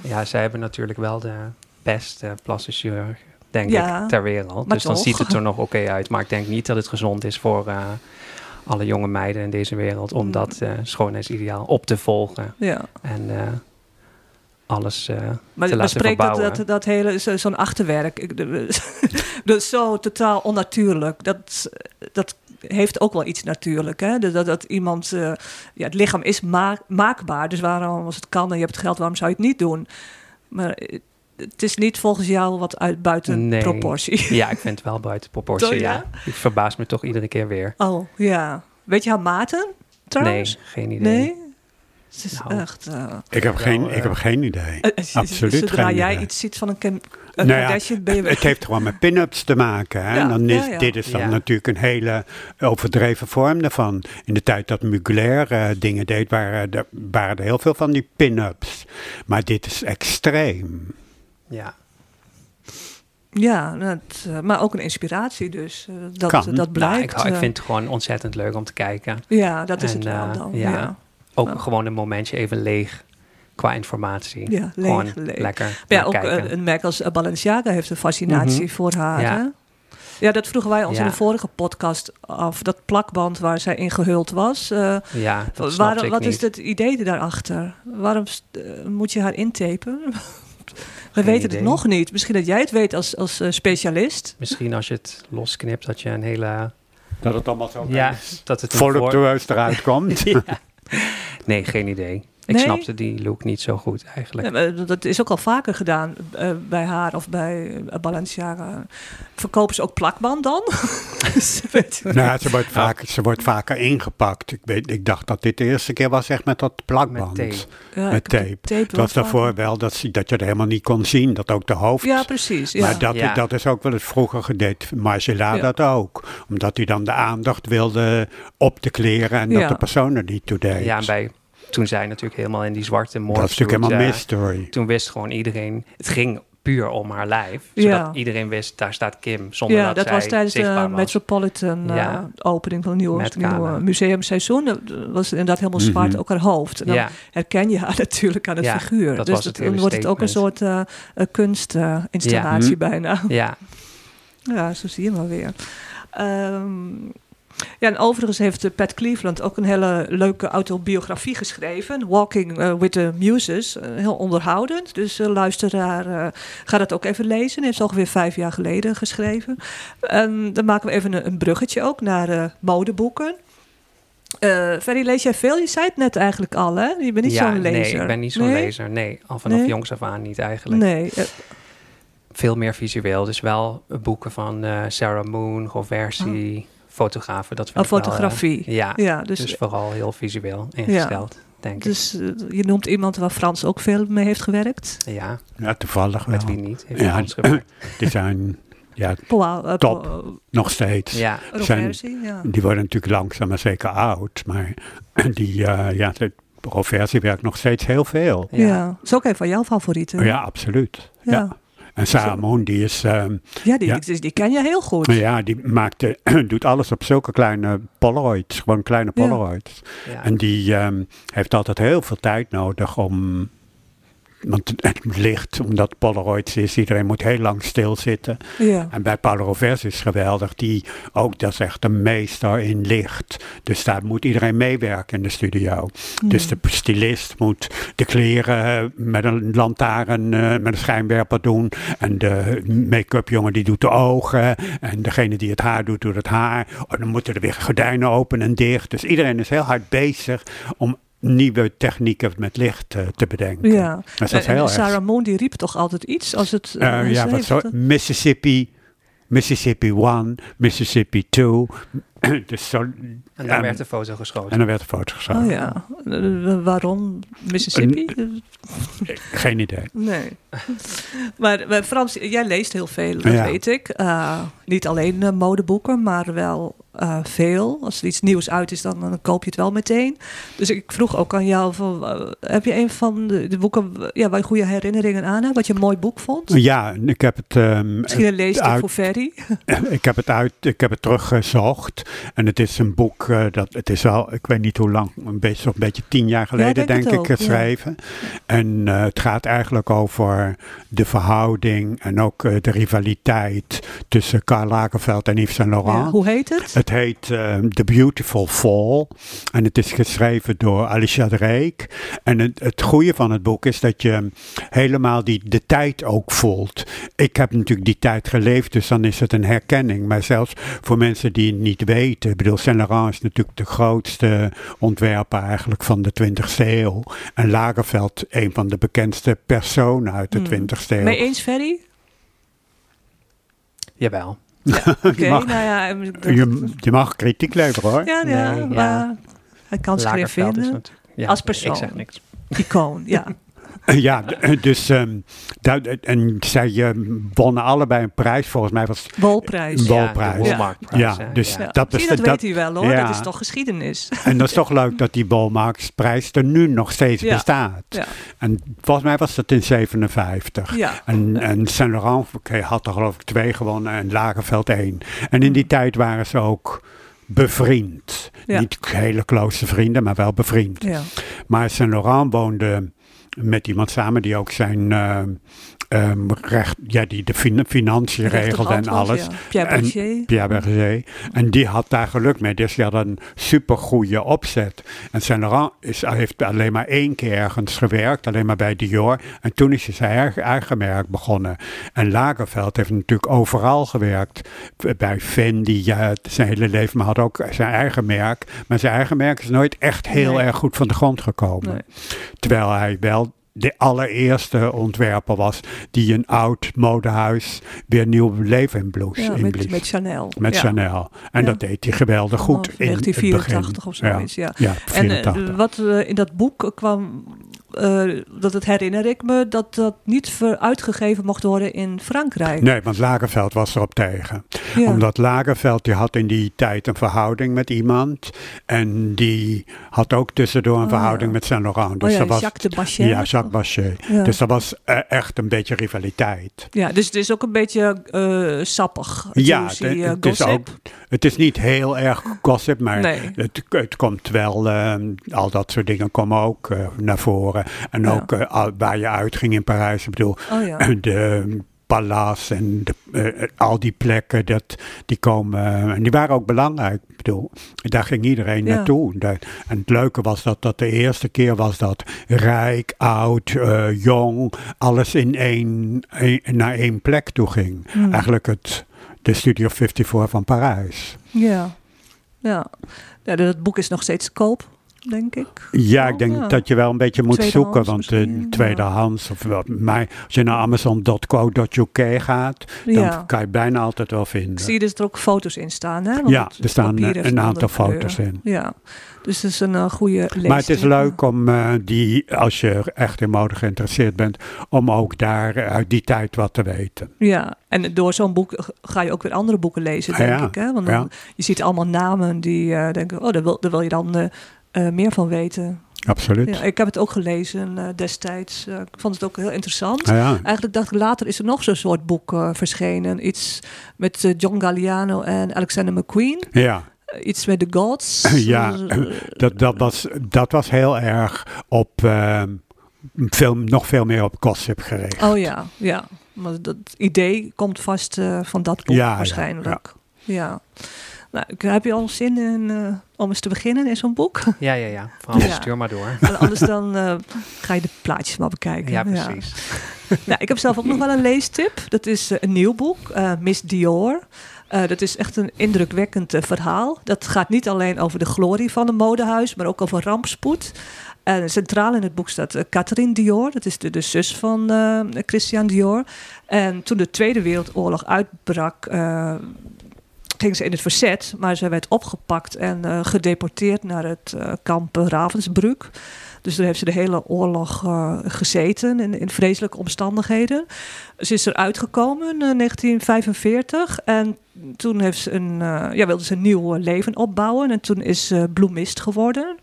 Ja, zij hebben natuurlijk wel de beste chirurg, denk Ja, ik, ter wereld. Dus dan ziet het er nog oké uit. Maar ik denk niet dat het gezond is voor alle jonge meiden in deze wereld om Mm. dat eh, schoonheidsideaal op te volgen. ja, En eh, alles eh, maar te maar laten spreekt dat, verbouwen. dat, dat hele, zo- zo'n achterwerk, is zo totaal onnatuurlijk. Dat, dat heeft ook wel iets natuurlijk. Hè? Dat, dat, dat iemand, ja, het lichaam is ma- maakbaar, dus waarom als het kan en je hebt het geld, waarom zou je het niet doen? Maar het is niet volgens jou wat uit buiten Nee. proportie. Ja, ik vind het wel buiten proportie, Toch, ja. ja? Ik verbaas me toch iedere keer weer. Oh, ja. Weet je haar maten trouwens? Nee, geen idee. Nee? Het is Nou, echt... eh, Ik heb, Wel, geen, ik heb geen idee. als je- Absoluut Zodra geen jij idee. iets ziet van een, Kim, een Nou ja, Kardashian, ben je... Het heeft gewoon met pin-ups te maken. Hè? Ja, en dan is, ja, ja. Dit is dan Ja. natuurlijk een hele overdreven vorm daarvan. In de tijd dat Mugler eh, dingen deed, waren er, waren er heel veel van die pin-ups. Maar dit is extreem. Ja. Ja, dat, eh, maar ook een inspiratie dus. eh, dat, Kan. dat Nou, blijkt. ik, ik eh, vind het gewoon ontzettend leuk om te kijken. ja, dat is En, het wel dan. ja. Ja, Ook gewoon een momentje even leeg qua informatie. ja leeg, gewoon leeg. lekker ja, ook kijken. een merk als Balenciaga heeft een fascinatie Mhm. voor haar. Ja. hè? Ja, dat vroegen wij ons Ja. in de vorige podcast af. Dat plakband waar zij in gehuld was. eh, ja, dat wat niet. is het idee daarachter? Waarom moet je haar intapen? We Geen weten idee. het nog niet. Misschien dat jij het weet als, als eh, specialist. Misschien als je het losknipt, dat je een hele... Dat het allemaal zo Ja, dat het een voluptueus eruit komt. Ja. Nee, geen idee. Ik Nee? snapte die look niet zo goed eigenlijk. Dat is ook al vaker gedaan eh, bij haar of bij eh, Balenciaga. Verkopen ze ook plakband dan? Ze weet- Nou, ze wordt, vaak, ze wordt vaker ingepakt. Ik, weet, ik dacht dat dit de eerste keer was echt met dat plakband. Met tape. Ja, Met ik heb de tape. tape Het wel was daarvoor wel dat, ze- dat je er helemaal niet kon zien. Dat ook de hoofd... Ja, precies. Ja. Maar dat, Ja. dat is ook wel eens vroeger gedeed. Marcella Ja. dat ook. Omdat hij dan de aandacht wilde op de kleren en dat Ja. de persoon er niet toe deed. Ja, bij, toen zij natuurlijk helemaal in die zwarte morph dat is natuurlijk helemaal eh, mystery. Toen wist gewoon iedereen, het ging puur om haar lijf. Zodat Ja. iedereen wist, daar staat Kim. Zonder ja, dat, dat zij was tijdens de. Metropolitan eh, opening van het nieuwe, museumseizoen. Dat was inderdaad helemaal zwart, Mhm. ook haar hoofd. En dan Ja, herken je haar natuurlijk aan het Ja, figuur. dat dus was het dan wordt het ook een soort eh kunstinstallatie Ja. bijna. ja. Ja, zo zie je maar weer. Ehm, ja, en overigens heeft eh, Pat Cleveland ook een hele leuke autobiografie geschreven. Walking eh, with the Muses. Eh, heel onderhoudend. Dus uh, luisteraar, ga dat ook even lezen. Heeft ongeveer vijf jaar geleden geschreven. En dan maken we even een, een bruggetje ook naar modeboeken. Eh Ferry, lees jij veel? Je zei het net eigenlijk al, hè? Je bent niet ja, zo'n lezer. Nee, ik ben niet zo'n Nee? lezer. Nee, al vanaf Nee? jongs af aan niet eigenlijk. Nee. Veel meer visueel. Dus wel boeken van Sarah Moon, Roversi, fotografen. Dat vind oh, ik wel, eh, fotografie. ja, ja, dus, dus, vooral heel visueel ingesteld, denk ik. dus eh, je noemt iemand waar Frans ook veel mee heeft gewerkt. Ja, Ja, toevallig wel. met wie niet. Heeft Ja, Frans gewerkt. Die zijn ja, eh, Top. Nog steeds. Ja, Zijn- ja. Die worden natuurlijk langzaam maar zeker oud. Maar die, ja, de Roversi werkt nog steeds heel veel. Ja. ja. dat is ook een van jouw favorieten. Ja, absoluut. Ja. En Sarah Moon, die is... ehm, Ja, die, Ja. Die, die ken je heel goed. ja, die maakte, doet alles op zulke kleine Polaroids. Gewoon kleine. Polaroids. ja. En die ehm, heeft altijd heel veel tijd nodig om... Want het licht, omdat Polaroids is, iedereen moet heel lang stilzitten. Ja. En bij Paolo Rovers is geweldig, die ook, dat is echt een meester in licht. Dus daar moet iedereen meewerken in de studio. Dus de stylist moet de kleren eh, met een lantaarn, eh, met een schijnwerper doen. En de make-up jongen die doet de ogen. En degene die het haar doet, doet het haar. En dan moeten er weer gordijnen open en dicht. Dus iedereen is heel hard bezig om nieuwe technieken met licht eh, te bedenken. Ja. Dat is En- heel en erg. Sarah Moon die riep toch altijd iets als het... Eh, eh, ja, wat zo, Mississippi, Mississippi 1, Mississippi 2. dus zo, En daar en- werd de foto geschoten. en dan werd een foto geschoten. Oh ja. Waarom Mississippi? Geen idee. Nee. maar, maar Frans, jij leest heel veel, dat Ja. weet ik. Eh, niet alleen modeboeken, maar wel eh, veel. Als er iets nieuws uit is, dan, dan koop je het wel meteen. Dus ik vroeg ook aan jou, van, eh, heb je een van de, de boeken ja, waar je goede herinneringen aan hebt? Wat je een mooi boek vond? Ja, ik heb het, ehm, Misschien een uit- voor Ferry. ik heb het uit, ik heb het teruggezocht. En het is een boek, eh, dat, het is al, ik weet niet hoe lang, een beetje, zo'n beetje tien jaar geleden denk ik ja. geschreven. En het gaat eigenlijk over de verhouding en ook de rivaliteit tussen Karl Lagerfeld en Yves Saint Laurent. Ja, hoe heet het? Het heet ehm, The Beautiful Fall. En het is geschreven door Alicia Drake. En het, het goede van het boek is dat je helemaal die, de tijd ook voelt. Ik heb natuurlijk die tijd geleefd, dus dan is het een herkenning. Maar zelfs voor mensen die het niet weten. Ik bedoel, Saint Laurent is natuurlijk de grootste ontwerper eigenlijk van de 20e eeuw. En Lagerfeld een van de bekendste personen uit de Hmm. 20e eeuw. Mee eens, Ferry? Jawel. Oké, mag- nou ja. ik- Je, je mag kritiek leveren hoor. ja, ja, Nee, ja. maar hij kan Lagerfeld is vinden. Ja, Als persoon. Ik zeg niks. Icoon, ja. Ja, d- dus ehm, dat- en zij eh, wonnen allebei een prijs. Volgens mij was het Wolprijs. Een Ja. wolprijs. Ja, Walmartprijs, Ja, dus- Ja. Dat is- dat, dat- weet hij wel hoor. ja. Dat is toch geschiedenis. En dat is toch leuk dat die Bolmarksprijs er nu nog steeds Ja. bestaat. Ja. En volgens mij was dat in 57. Ja. En, en Saint Laurent had er geloof ik twee gewonnen en Lagerveld één. En in die tijd waren ze ook bevriend. Ja. Niet hele close vrienden, maar wel bevriend. Ja. Maar Saint Laurent woonde met iemand samen die ook zijn eh, ehm, recht, ja, die de fin- financiën regelde en was, alles. ja. Pierre En- Berger. Pierre Berger. En die had daar geluk mee. Dus die had een supergoeie opzet. En Saint Laurent is, heeft alleen maar één keer ergens gewerkt. Alleen maar bij Dior. En toen is hij zijn eigen, merk begonnen. En Lagerfeld heeft natuurlijk overal gewerkt. Bij Fendi ja, zijn hele leven. Maar had ook zijn eigen merk. Maar zijn eigen merk is nooit echt heel Nee. erg goed van de grond gekomen. Nee. Terwijl hij wel de allereerste ontwerper was die een oud modehuis weer nieuw leven. Ja, inblies. met, met Chanel. Met ja. Chanel. En Ja. dat deed hij geweldig goed. Vanaf in het 1984 of zoiets, ja. Ja, En eh, 84. wat eh, in dat boek kwam, eh, dat het herinner ik me, dat dat niet uitgegeven mocht worden in Frankrijk. Nee, want Lagerveld was erop tegen. Ja. Omdat Lagerveld die had in die tijd een verhouding met iemand. En die had ook tussendoor een Oh, verhouding ja. met Saint Laurent. oh Dus ja, dat was, Jacques de Bachet. ja, Jacques Bachet. Ja. Dus dat was eh, echt een beetje rivaliteit. Ja, dus het is ook een beetje eh, sappig. Ja, juicy, het- eh, het is ook- Het is niet heel erg gossip, maar Nee. het, het komt wel, eh, al dat soort dingen komen ook eh, naar voren. En Ja. ook waar je uitging in Parijs, ik bedoel, Oh ja. de Palace en de, eh, al die plekken, dat, die komen, eh, en die waren ook belangrijk. Ik bedoel, daar ging iedereen Ja. naartoe. En het leuke was dat dat de eerste keer was dat rijk, oud, eh, jong, alles in één, één- naar één plek toe ging. Hmm. Eigenlijk het, de Studio 54 van Parijs. Ja. Ja. ja, dat boek is nog steeds te koop, denk ik. Ja, Oh, ik denk ja. dat je wel een beetje moet Tweedehands zoeken, want de ja. tweedehands, of wat, maar als je naar amazon.co.uk gaat, dan kan je bijna altijd wel vinden. Ik zie dus er ook foto's in staan. Hè? Want Ja, er staan eh, een aantal kleur. foto's in. Ja, dus het is een uh, goede leestip. Maar het is leuk om eh, die, als je echt in mode geïnteresseerd bent, om ook daar eh, uit die tijd wat te weten. Ja, en door zo'n boek ga je ook weer andere boeken lezen, Ah, denk ja. ik. Hè? Want dan, je ziet allemaal namen die eh, denken, oh, daar wil, daar wil je dan eh, meer van weten. Absoluut. Ja, ik heb het ook gelezen eh, destijds. Eh, ik vond het ook heel interessant. Ah, ja. Eigenlijk dacht ik later is er nog zo'n soort boek verschenen. Iets met John Galliano en Alexander McQueen. ja. Iets met The Gods. Ja, Dat, dat, was, dat was heel erg op, eh, veel, nog veel meer op gossip gericht. Oh ja, ja. Maar dat idee komt vast van dat boek Ja, ja, waarschijnlijk. Ja. Nou, heb je al zin in, eh, om eens te beginnen in zo'n boek? Ja, ja, ja. Vooral Ja. stuur maar door. En anders dan eh, ga je de plaatjes maar bekijken. Ja, precies. Nou, ik heb zelf ook nog wel een leestip. Dat is eh, een nieuw boek, Miss Dior. Dat is echt een indrukwekkend verhaal. Dat gaat niet alleen over de glorie van een modehuis, maar ook over rampspoed. En centraal in het boek staat Catherine Dior. Dat is de, de zus van Christian Dior. En toen de Tweede Wereldoorlog uitbrak, ging ze in het verzet. Maar ze werd opgepakt en eh, gedeporteerd naar het eh, kamp Ravensbrück. Dus daar heeft ze de hele oorlog eh, gezeten in, in vreselijke omstandigheden. Ze is eruit gekomen in 1945 en toen heeft ze een, ja, wilde ze een nieuw leven opbouwen. En toen is ze bloemist geworden.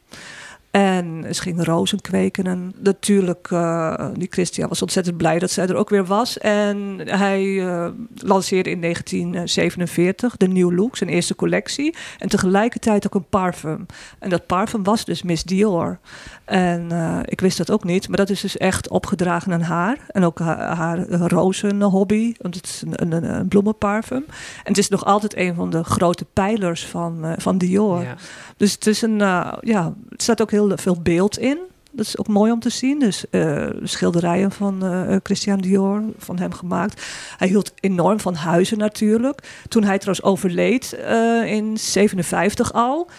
En ze ging rozen kweken. En natuurlijk, eh, die Christian was ontzettend blij dat zij er ook weer was. En hij eh, lanceerde in 1947 de New Look, zijn eerste collectie. En tegelijkertijd ook een parfum. En dat parfum was dus Miss Dior. En eh, ik wist dat ook niet, maar dat is dus echt opgedragen aan haar. En ook haar, haar rozenhobby, want het is een, een, een bloemenparfum. En het is nog altijd een van de grote pijlers van, van Dior. Ja. Dus het is een, ja, er staat ook veel beeld in. Dat is ook mooi om te zien. Dus eh, schilderijen van eh, Christian Dior, van hem gemaakt. Hij hield enorm van huizen natuurlijk. Toen hij trouwens overleed eh, in 57 al.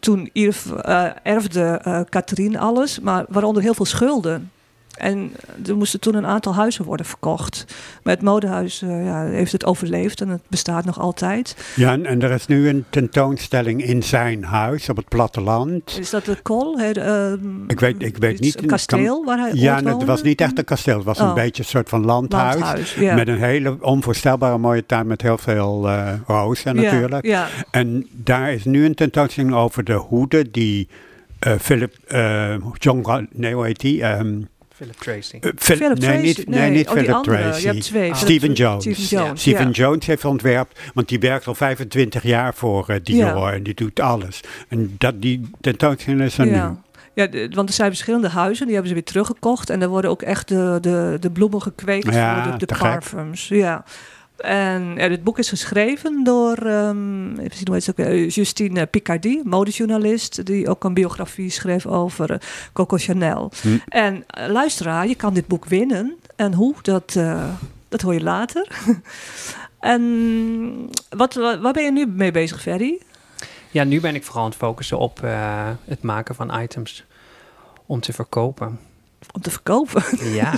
Toen erfde Catherine alles, maar waaronder heel veel schulden. En er moesten toen een aantal huizen worden verkocht. Maar het modehuis eh, ja, heeft het overleefd en het bestaat nog altijd. Ja, en, en er is nu een tentoonstelling in zijn huis op het platteland. Is dat de de, ehm, Ik weet, ik weet niet. Een kasteel waar hij Ja, nee, het was niet echt een kasteel. Het was Oh. een beetje een soort van landhuis. Met een hele onvoorstelbare mooie tuin met heel veel eh rozen natuurlijk. En daar is nu een tentoonstelling over de hoeden die eh, Philip, John, nee hoe heet die? Ehm, Philip Tracy. eh, Phil- Philip nee, Tracy. niet, nee, niet oh, Philip andere. Tracy. Je hebt twee. Ah. Philip Stephen Jones. Stephen Jones, Stephen ja. Jones heeft ontwerpt, want die werkt al 25 jaar voor eh, Dior Ja. en die doet alles. En dat, die tentoonstelling is er Ja. nu. Ja, de- want er zijn verschillende huizen, die hebben ze weer teruggekocht. En er worden ook echt de, de, de bloemen gekweekt Ja, voor de, de gek. parfums. Ja. En ja, dit boek is geschreven door ehm, even zien hoe heet ze ook, Justine Picardy, modejournalist, die ook een biografie schreef over eh, Coco Chanel. Hm. En eh, luisteraar, je kan dit boek winnen. En hoe, dat, eh, dat hoor je later. en wat, wa- waar ben je nu mee bezig, Ferry? Ja, nu ben ik vooral aan het focussen op eh, het maken van items om te verkopen. Om te verkopen. Ja.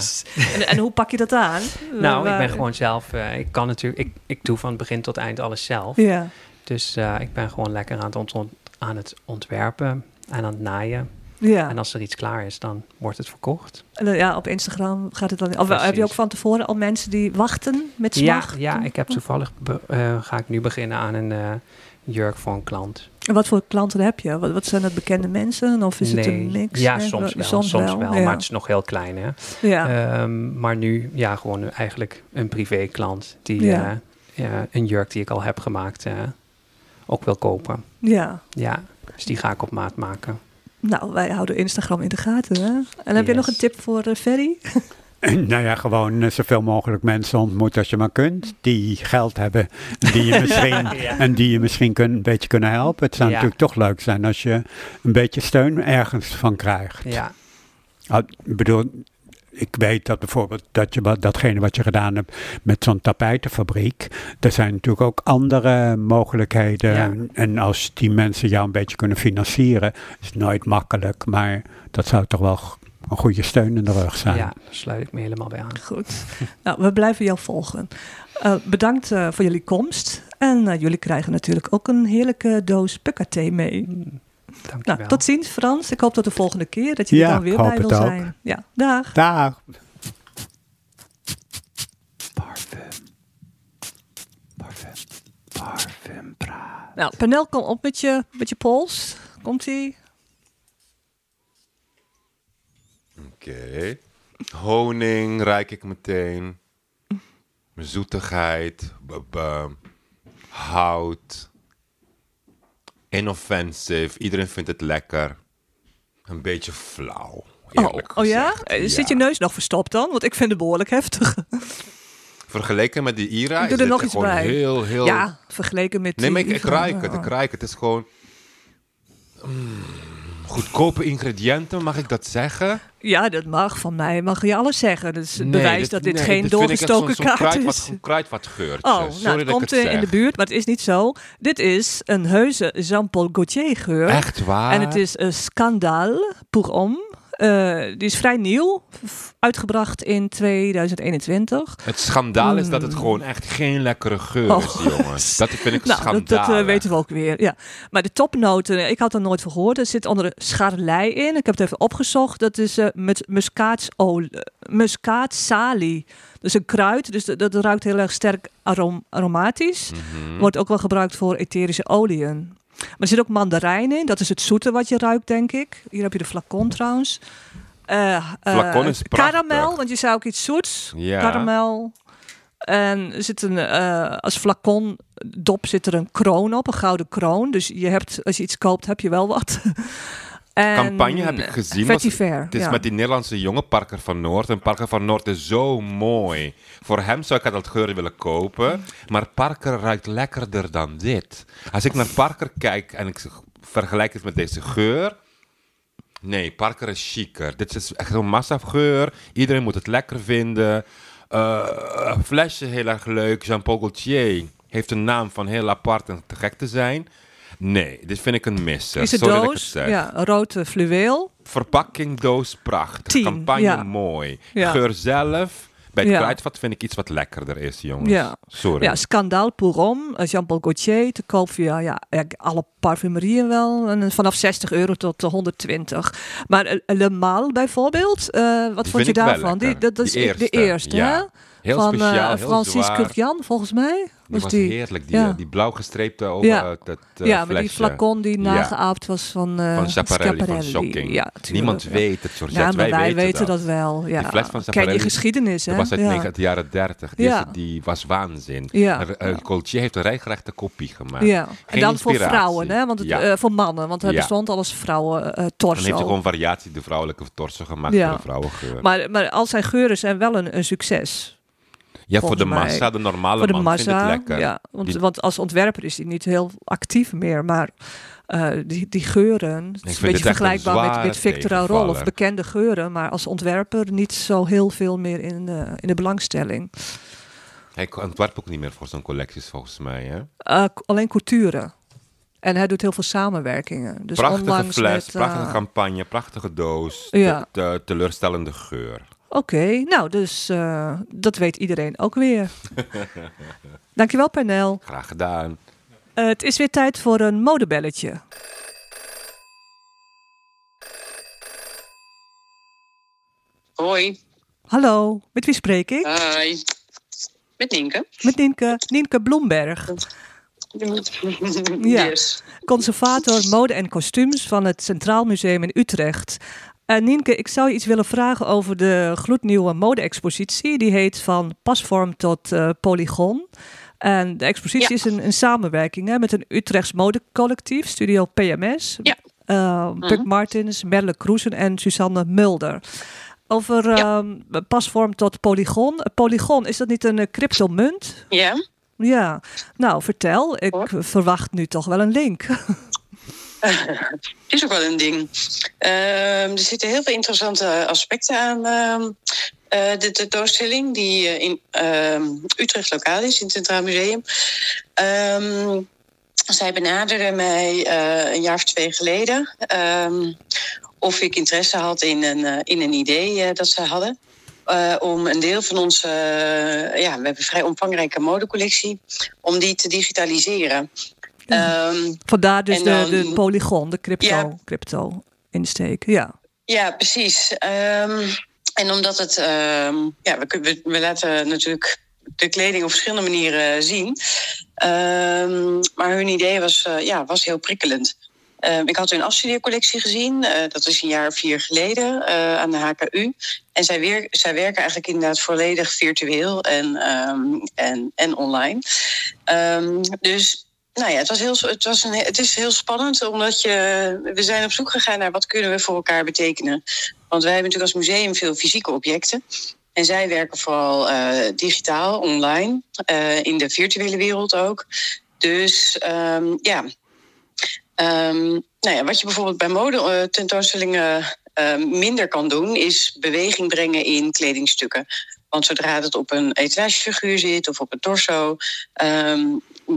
en, en hoe pak je dat aan? Nou, ik ben gewoon zelf. eh, ik kan natuurlijk. Ik, ik doe van begin tot eind alles zelf. Ja. Dus eh, ik ben gewoon lekker aan het, ont- ont- aan het ontwerpen en aan het naaien. Ja. En als er iets klaar is, dan wordt het verkocht. En, eh, ja, op Instagram gaat het dan. Of Precies. heb je ook van tevoren al mensen die wachten met Ja, smacht? ja, ik heb toevallig. be- eh, ga ik nu beginnen aan een jurk voor een klant. En wat voor klanten heb je? Wat, wat zijn dat bekende mensen? Of is het een mix? Ja, Nee, soms wel. Soms, wel, ja. Maar het is nog heel klein, hè? ja. Ehm, maar nu, ja, gewoon eigenlijk een privé klant die Ja. eh, ja, een jurk die ik al heb gemaakt eh, ook wil kopen. ja. Ja, dus die ga ik op maat maken. Nou, wij houden Instagram in de gaten. Hè? En heb je nog een tip voor eh, Ferry? Nou ja, gewoon eh, zoveel mogelijk mensen ontmoeten als je maar kunt. Die geld hebben en die je misschien, en die je misschien kun, een beetje kunnen helpen. Het zou Ja. natuurlijk toch leuk zijn als je een beetje steun ergens van krijgt. Ja, Ah, Ik bedoel, ik weet dat bijvoorbeeld dat je, wat- datgene wat je gedaan hebt met zo'n tapijtenfabriek. Er zijn natuurlijk ook andere mogelijkheden. Ja. En- als die mensen jou een beetje kunnen financieren, is het nooit makkelijk. Maar dat zou toch wel een goede steun in de rug zijn. ja, daar sluit ik me helemaal bij aan. Goed. nou, we blijven jou volgen. Eh, bedankt eh, voor jullie komst. En eh, jullie krijgen natuurlijk ook een heerlijke doos pukka-thee mee. Dankjewel. Nou, tot ziens Frans. Ik hoop tot de volgende keer dat je er dan weer bij wil ook. zijn. Ja, dag. Dag. Parfum. Parfum. Parfum praat. Nou, Panel, kom op met je, met je pols. Komt-ie? Oké. Honing ruik ik meteen. Zoetigheid. hout. Inoffensive. Iedereen vindt het lekker. Een beetje flauw. Oh, oh ja? Eh, Zit je neus nog verstopt dan? Want ik vind het behoorlijk heftig. Vergeleken met die Ira Doe is er dit nog iets gewoon bij. heel, heel... Ja, vergeleken met Nee, maar ik, ik ruik het. Ik ruik het. Het is gewoon... Mm, goedkope ingrediënten, mag ik dat zeggen? Ja, dat mag. Van mij mag je alles zeggen. Dat is het Nee, bewijs dat dit nee, geen echt doorgestoken kaart kruidvat- is. Zo'n kruidvatgeurtje. Oh, Sorry nou, het dat komt ik het eh, in de buurt, maar het is niet zo. Dit is een heuse Jean-Paul Gaultier geur. Echt waar? En het is een Scandale pour homme. Eh, die is vrij nieuw, uitgebracht in 2021. Het schandaal is dat het Mm. gewoon echt geen lekkere geur Oh. is, jongens. Dat vind ik Nou, dat, schandaal. dat eh, weten we ook weer. Ja. Maar de topnoten, ik had er nooit van gehoord. Er zit onder de scharrelei in. Ik heb het even opgezocht. Dat is eh met muskaatsalie. Dus een kruid, dus dat, dat ruikt heel erg sterk arom- aromatisch. Mhm. Wordt ook wel gebruikt voor etherische oliën. Maar er zit ook mandarijn in. Dat is het zoete wat je ruikt, denk ik. Hier heb je de flacon trouwens. Eh, eh, Flacon is prachtig. Karamel, want je zou ook iets zoets. Ja. Karamel. En er zit een, eh, als flacon dop zit er een kroon op, een gouden kroon. Dus je hebt, als je iets koopt, heb je wel wat. en, Campagne heb ik gezien. was- Vetiver, Het is ja. met die Nederlandse jongen, Parker van Noord. En Parker van Noord is zo mooi. Voor hem zou ik dat geur willen kopen. Maar Parker ruikt lekkerder dan dit. Als ik naar Parker kijk en ik vergelijk het met deze geur... Nee, Parker is chiquer. Dit is echt een massageur. Iedereen moet het lekker vinden. Eh, flesje heel erg leuk. Jean-Paul Gaultier heeft een naam van heel apart en te gek te zijn. Nee, dit vind ik een misser. is de Sorry dat ik het zeg. ja, rood eh, fluweel. Verpakking, doos, prachtig. Tien, Campagne, ja. mooi. Ja. Geur zelf. Bij het Ja. kruidvat vind ik iets wat lekkerder is, jongens. Ja. Sorry. Ja, Scandale pour Homme, eh, Jean-Paul Gaultier, te koop via ja, alle parfumerieën wel. En vanaf 60 euro tot eh, 120. Maar eh, Le Mal bijvoorbeeld, eh, wat Die vond je daarvan? lekker. dat is Die de eerste, eerste, ja. hè? Heel Van speciaal, heel Francis. Kurkjan, volgens mij. Die was, die, heerlijk. Die, ja. eh, die blauw gestreepte over Ja. dat eh, ja, maar die flacon die nageaapt was van, eh Van Schiaparelli, van. Shocking. Ja, Niemand weet het, Georgette. Ja, maar wij, weten, weten dat, wel. Ja. Die fles van Ken je geschiedenis, hè? Dat was uit de jaren 30. Die, is- die was waanzin. Ja. En, Gaultier heeft een regelrechte kopie gemaakt. Ja, en dan voor vrouwen, hè? Want het, voor mannen, want hij Ja. bestond al als vrouwen eh Dan torso. heeft hij gewoon variatie, de vrouwelijke torso gemaakt voor de vrouwengeur. Maar, maar al zijn geuren zijn wel een, een succes. Ja, voor de mij. massa, de normale voor de man massa. vindt het lekker. Ja, want, Die- want als ontwerper is hij niet heel actief meer. Maar eh, die, die geuren, het is een beetje echt een vergelijkbaar met, met Victor Rolf, tegenvaller. bekende geuren. Maar als ontwerper niet zo heel veel meer in de, in de belangstelling. Hij ontwerpt ook niet meer voor zo'n collecties, volgens mij. Hè? Eh, alleen couture. En hij doet heel veel samenwerkingen. Dus prachtige fles, met, eh, prachtige campagne, prachtige doos. Ja. te- te- teleurstellende geur. Oké, nou, dus eh, dat weet iedereen ook weer. Dankjewel, Pernel. Graag gedaan. Eh, het is weer tijd voor een modebelletje. Hoi. Hallo, met wie spreek ik? Hi. Met Nienke. Met Nienke, Nienke Bloemberg, Ja. Conservator mode en kostuums van het Centraal Museum in Utrecht. Eh, Nienke, ik zou je iets willen vragen over de gloednieuwe mode-expositie. Die heet Van Pasvorm tot eh, Polygon. En de expositie Ja. is een, een samenwerking hè, met een Utrechts modecollectief, Studio PMS. Ja. Eh, Buck Mhm. Martins, Merle Kroesen en Suzanne Mulder. Over Ja. ehm, pasvorm tot polygon. Polygon, is dat niet een cryptomunt? Ja. Ja, nou vertel. Ik Hoor. verwacht nu toch wel een link. Is ook wel een ding. Ehm, er zitten heel veel interessante aspecten aan ehm, eh, de tentoonstelling, die eh, in ehm, Utrecht lokaal is, in het Centraal Museum. Zij benaderden mij eh, een jaar of twee geleden of ik interesse had in een, in een idee dat ze hadden. om een deel van onze, ja, we hebben een vrij omvangrijke modecollectie, om die te digitaliseren. Ehm, Vandaar dus de, dan- de polygon, de crypto, Ja. crypto insteek. Ja. Ja, precies. Ehm, en omdat het, ehm, ja, we, we, we laten natuurlijk de kleding op verschillende manieren zien. Maar hun idee was, eh, ja, was heel prikkelend. Ik had hun afstudeercollectie gezien, eh, dat is een jaar of vier geleden, eh, aan de HKU. En zij, weer, zij werken eigenlijk inderdaad volledig virtueel en, en, en online. Dus nou ja, het, was heel, het, was een, het is heel spannend, omdat je, we zijn op zoek gegaan naar wat kunnen we voor elkaar betekenen. Want wij hebben natuurlijk als museum veel fysieke objecten. En zij werken vooral eh, digitaal, online, eh, in de virtuele wereld ook. Dus ehm, ja, Ehm, nou ja, wat je bijvoorbeeld bij mode-tentoonstellingen eh, minder kan doen, is beweging brengen in kledingstukken. Want zodra het op een etalagefiguur zit of op een torso, ehm,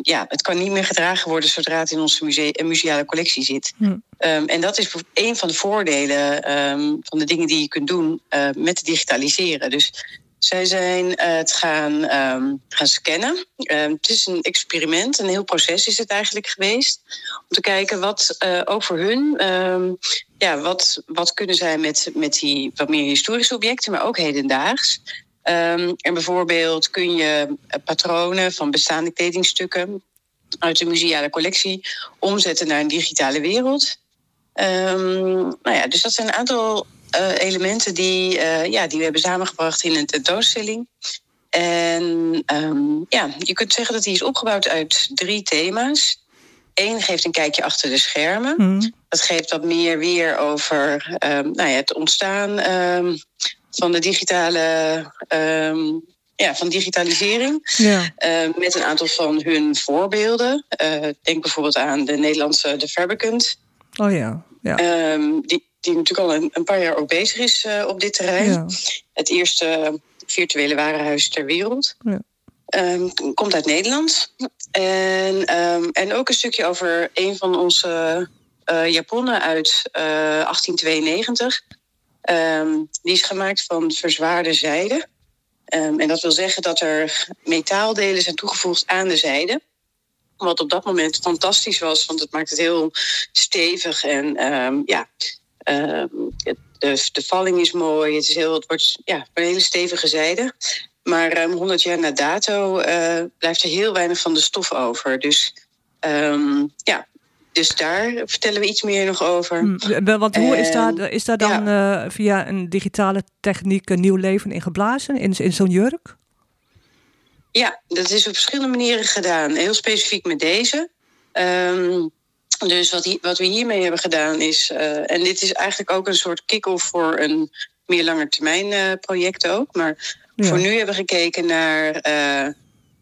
ja, het kan niet meer gedragen worden zodra het in onze muse museale collectie zit. Hm. Ehm, en dat is een van de voordelen ehm, van de dingen die je kunt doen eh, met digitaliseren. Dus zij zijn eh, het gaan, ehm, gaan scannen. Het is een experiment, een heel proces is het eigenlijk geweest. Om te kijken wat eh, ook voor hun, ja, wat, wat kunnen zij met, met die wat meer historische objecten, maar ook hedendaags. Ehm, en bijvoorbeeld kun je eh, patronen van bestaande kledingstukken uit de museale collectie omzetten naar een digitale wereld. Ehm, nou ja, dus dat zijn een aantal eh, elementen die, eh, ja, die we hebben samengebracht in een tentoonstelling. En ehm, ja, je kunt zeggen dat die is opgebouwd uit drie thema's. Eén geeft een kijkje achter de schermen. Hm. Dat geeft wat meer weer over nou ja, het ontstaan van de digitale. ehm, ja, van digitalisering. Ja. eh, met een aantal van hun voorbeelden. Eh, denk bijvoorbeeld aan de Nederlandse The Fabricant. Oh ja. Ja. Ehm, die, die natuurlijk al een, een paar jaar ook bezig is eh, op dit terrein. ja. Het eerste virtuele warenhuis ter wereld. Ja. Ehm, komt uit Nederland. En, ehm, en ook een stukje over een van onze eh, japonnen uit eh, 1892. Ehm, die is gemaakt van verzwaarde zijde. Ehm, en dat wil zeggen dat er metaaldelen zijn toegevoegd aan de zijde. Wat op dat moment fantastisch was, want het maakt het heel stevig. En ehm, ja, het- de, de valling is mooi. Het, is heel, het wordt ja, een hele stevige zijde. Maar ruim 100 jaar na dato eh, blijft er heel weinig van de stof over. Dus ja, dus daar vertellen we iets meer nog over. Hm, wel, Want hoe is daar, Ehm, is daar dan eh, via een digitale techniek een nieuw leven in geblazen in, in zo'n jurk? Ja, dat is op verschillende manieren gedaan. Heel specifiek met deze. Ehm, dus wat, hi- wat we hiermee hebben gedaan is... eh, en dit is eigenlijk ook een soort kick-off voor een meer langetermijn eh project ook. Maar Ja. voor nu hebben we gekeken naar...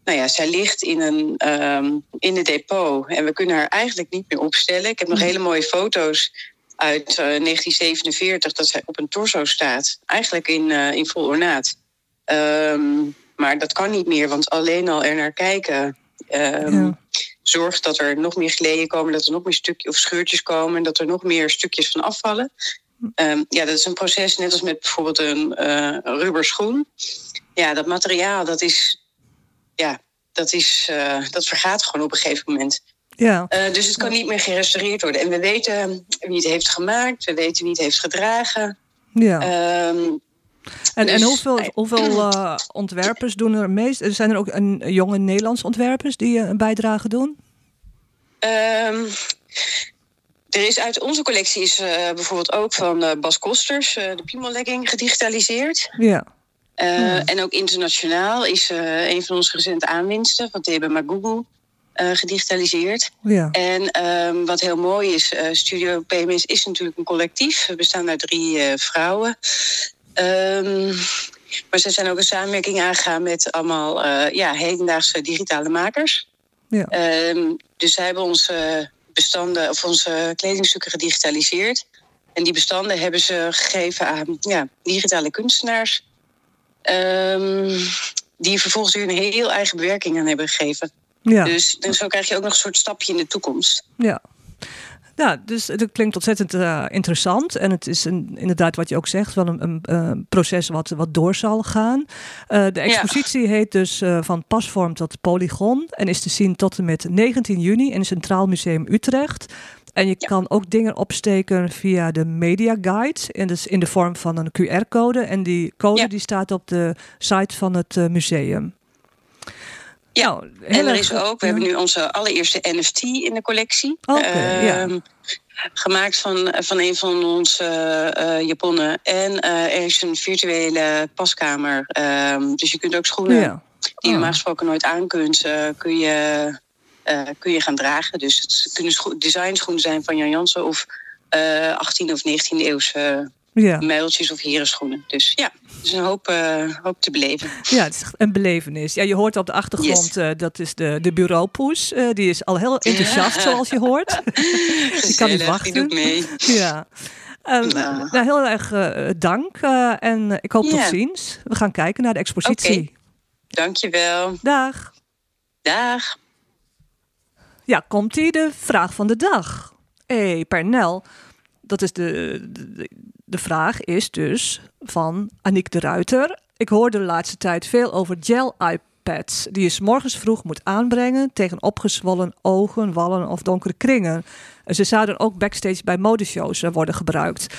eh, nou ja, zij ligt in een, ehm, in een depot. En we kunnen haar eigenlijk niet meer opstellen. Ik heb nog hele mooie foto's uit eh, 1947... dat zij op een torso staat. Eigenlijk in, eh, in vol ornaat. Ehm, maar dat kan niet meer, want alleen al er naar kijken... ehm, Ja. zorgt dat er nog meer geleden komen, dat er nog meer stukjes of scheurtjes komen, dat er nog meer stukjes van afvallen. Ja, dat is een proces net als met bijvoorbeeld een eh rubber schoen. Ja, dat materiaal, dat is, ja, dat is, eh, dat vergaat gewoon op een gegeven moment. Ja, Eh, dus het kan niet meer gerestaureerd worden. En we weten wie het heeft gemaakt, we weten wie het heeft gedragen. ja. Ehm, En, en Dus- hoeveel, hoeveel eh, ontwerpers doen er meest? Zijn er ook een, jonge Nederlandse ontwerpers die een bijdrage doen? Ehm, er is uit onze collectie is bijvoorbeeld ook van Bas Kosters de Piemellegging gedigitaliseerd. Ja. Eh, En ook internationaal is eh, een van onze recente aanwinsten van Tebe Magugu eh, gedigitaliseerd. Ja. En ehm, wat heel mooi is, Studio PMS is natuurlijk een collectief. We bestaan uit drie vrouwen. Ehm, maar ze zijn ook een samenwerking aangegaan met allemaal ja, hedendaagse digitale makers. Ja. Ehm, dus zij hebben onze bestanden of onze kledingstukken gedigitaliseerd. En die bestanden hebben ze gegeven aan ja, digitale kunstenaars. Ehm, die vervolgens weer een heel eigen bewerking aan hebben gegeven. Ja. Dus, dus zo krijg je ook nog een soort stapje in de toekomst. Ja. Ja, dus het klinkt ontzettend eh, interessant. En het is een, inderdaad wat je ook zegt, wel een, een proces wat, wat door zal gaan. Eh, de expositie heet dus eh, van pasvorm tot polygon. En is te zien tot en met 19 juni in het Centraal Museum Utrecht. En je Ja. kan ook dingen opsteken via de Media Guide. En dus in de vorm van een QR-code. En die code Ja. die staat op de site van het eh, museum. Ja, Nou, En er is ook, we ja. hebben nu onze allereerste NFT in de collectie. Oké, ja. Ehm, Gemaakt van, van een van onze eh Japonnen. En eh, er is een virtuele paskamer. Ehm, dus je kunt ook schoenen Ja. die je normaal gesproken nooit aan kunt, kun, je, kun je gaan dragen. Dus het kunnen scho- designschoenen zijn van Jan Jansen of eh 18e of 19e eeuwse Ja. mijltjes of herenschoenen. Dus ja, er is een hoop, eh, hoop te beleven. Ja, het is echt een belevenis. Ja, je hoort op de achtergrond, Yes. eh, dat is de, de bureaupoes. Eh, die is al heel enthousiast, zoals je hoort. Die kan niet wachten. Die doet mee. Ja. Ehm, Nou. nou, heel erg eh, dank eh, en eh, ik hoop tot ziens. We gaan kijken naar de expositie. Oké. Dankjewel. Dag. Dag. Ja, komt-ie de vraag van de dag. Hey, Pernel, dat is de, de, vraag is dus van Aniek de Ruiter. Ik hoorde de laatste tijd veel over gel-iPads... die je 's morgens vroeg moet aanbrengen... tegen opgezwollen ogen, wallen of donkere kringen. En Ze zouden ook backstage bij modeshows eh, worden gebruikt.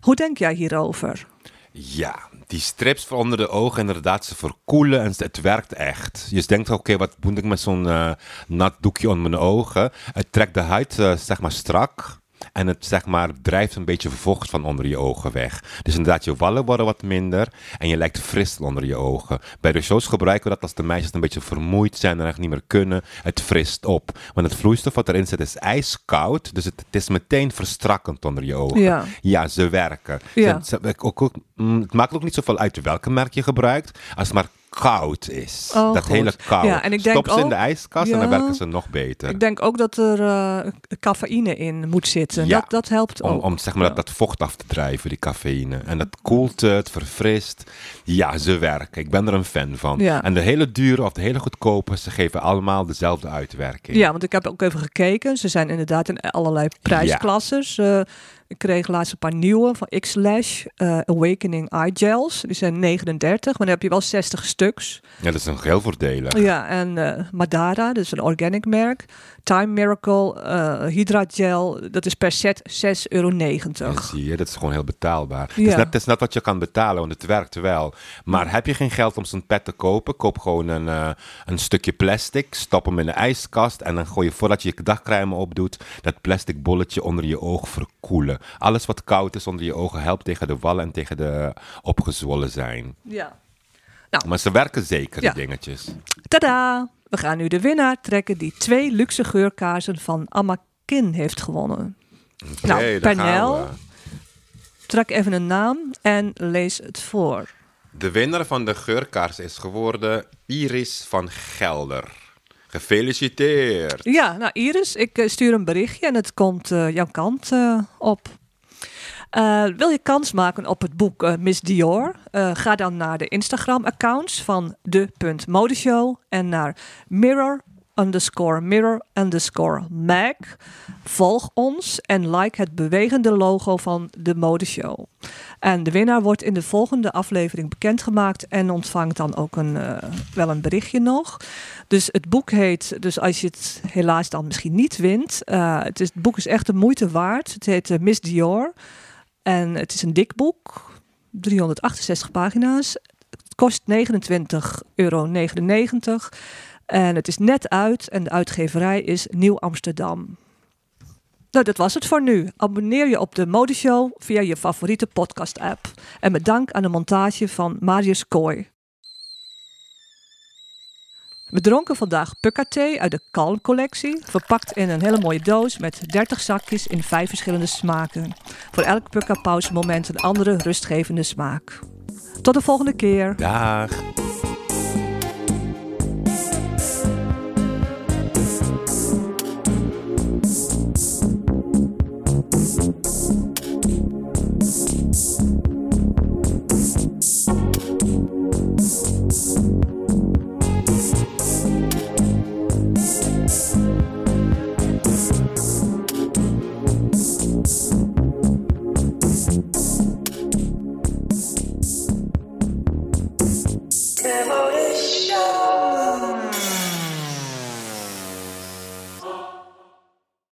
Hoe denk jij hierover? Ja, die strips voor onder de ogen, inderdaad, ze verkoelen en het werkt echt. Je denkt, oké, wat moet ik met zo'n eh, nat doekje onder mijn ogen? Het trekt de huid, eh, zeg maar, strak. En het, zeg maar, drijft een beetje vocht van onder je ogen weg. Dus inderdaad, je wallen worden wat minder en je lijkt fris onder je ogen. Bij de shows gebruiken we dat als de meisjes een beetje vermoeid zijn en echt niet meer kunnen. Het frist op. Want het vloeistof wat erin zit is ijskoud, dus het, het is meteen verstrakkend onder je ogen. Ja. Ja, ze werken. Ja. Ze- ze- ook, ook, mm, het maakt ook niet zoveel uit welke merk je gebruikt. Als het maar koud is. Oh, dat goed. hele koud. Ja, en ik denk Stop ze in ook- de ijskast en dan werken ze nog beter. Ik denk ook dat er eh, cafeïne in moet zitten. Ja. Dat, dat helpt Om, ook. om zeg maar dat, dat vocht af te drijven, die cafeïne. En dat koelt het, verfrist. Ja, ze werken. Ik ben er een fan van. Ja. En de hele dure of de hele goedkope, ze geven allemaal dezelfde uitwerking. Ja, want ik heb ook even gekeken. Ze zijn inderdaad in allerlei prijsklasses. Eh, ik kreeg laatst een paar nieuwe van X-Lash, eh, Awakening Eye Gels. Die zijn 39, maar dan heb je wel 60 stuks. Ja, dat is een heel voordelig. Ja, en eh, Madara, dat is een organic merk. Time Miracle eh Hydra Gel, dat is per set 6,90 euro. Ja, zie je, dat is gewoon heel betaalbaar. Is Ja. net, het is net wat je kan betalen, want het werkt wel. Maar heb je geen geld om zo'n pet te kopen, koop gewoon een, eh, een stukje plastic, stop hem in de ijskast en dan gooi je voordat je je dagcrème opdoet, dat plastic bolletje onder je oog verkoelen. Alles wat koud is onder je ogen helpt tegen de wallen en tegen de opgezwollen zijn. Ja. Maar ze werken zeker, Ja. die dingetjes. Tada! We gaan nu de winnaar trekken die twee luxe geurkaarsen van Amakin heeft gewonnen. nou, Pernel, we. trek even een naam en lees het voor. De winnaar van de geurkaars is geworden Iris van Gelder. Gefeliciteerd! Ja, nou Iris, ik eh, stuur een berichtje en het komt eh, jouw kant eh, op. Eh, wil je kans maken op het boek eh, Miss Dior? Eh, ga dan naar de Instagram-accounts van de.modeshow en naar mirror underscore mirror underscore mag. Volg ons en like het bewegende logo van de modeshow. En de winnaar wordt in de volgende aflevering bekendgemaakt en ontvangt dan ook een, wel een berichtje nog. Dus het boek heet, dus als je het helaas dan misschien niet wint, het, is, boek is echt de moeite waard. Het heet Miss Dior en het is een dik boek, 368 pagina's. Het kost 29,99 euro. En het is net uit en de uitgeverij is Nieuw Amsterdam. Nou, dat was het voor nu. Abonneer je op de Modeshow via je favoriete podcast-app. En met dank aan de montage van Marius Kooi. We dronken vandaag Pukka-thee uit de Kalm-collectie, verpakt in een hele mooie doos met 30 zakjes in vijf verschillende smaken. Voor elk Pukka-pauzemoment een andere rustgevende smaak. Tot de volgende keer. Dag!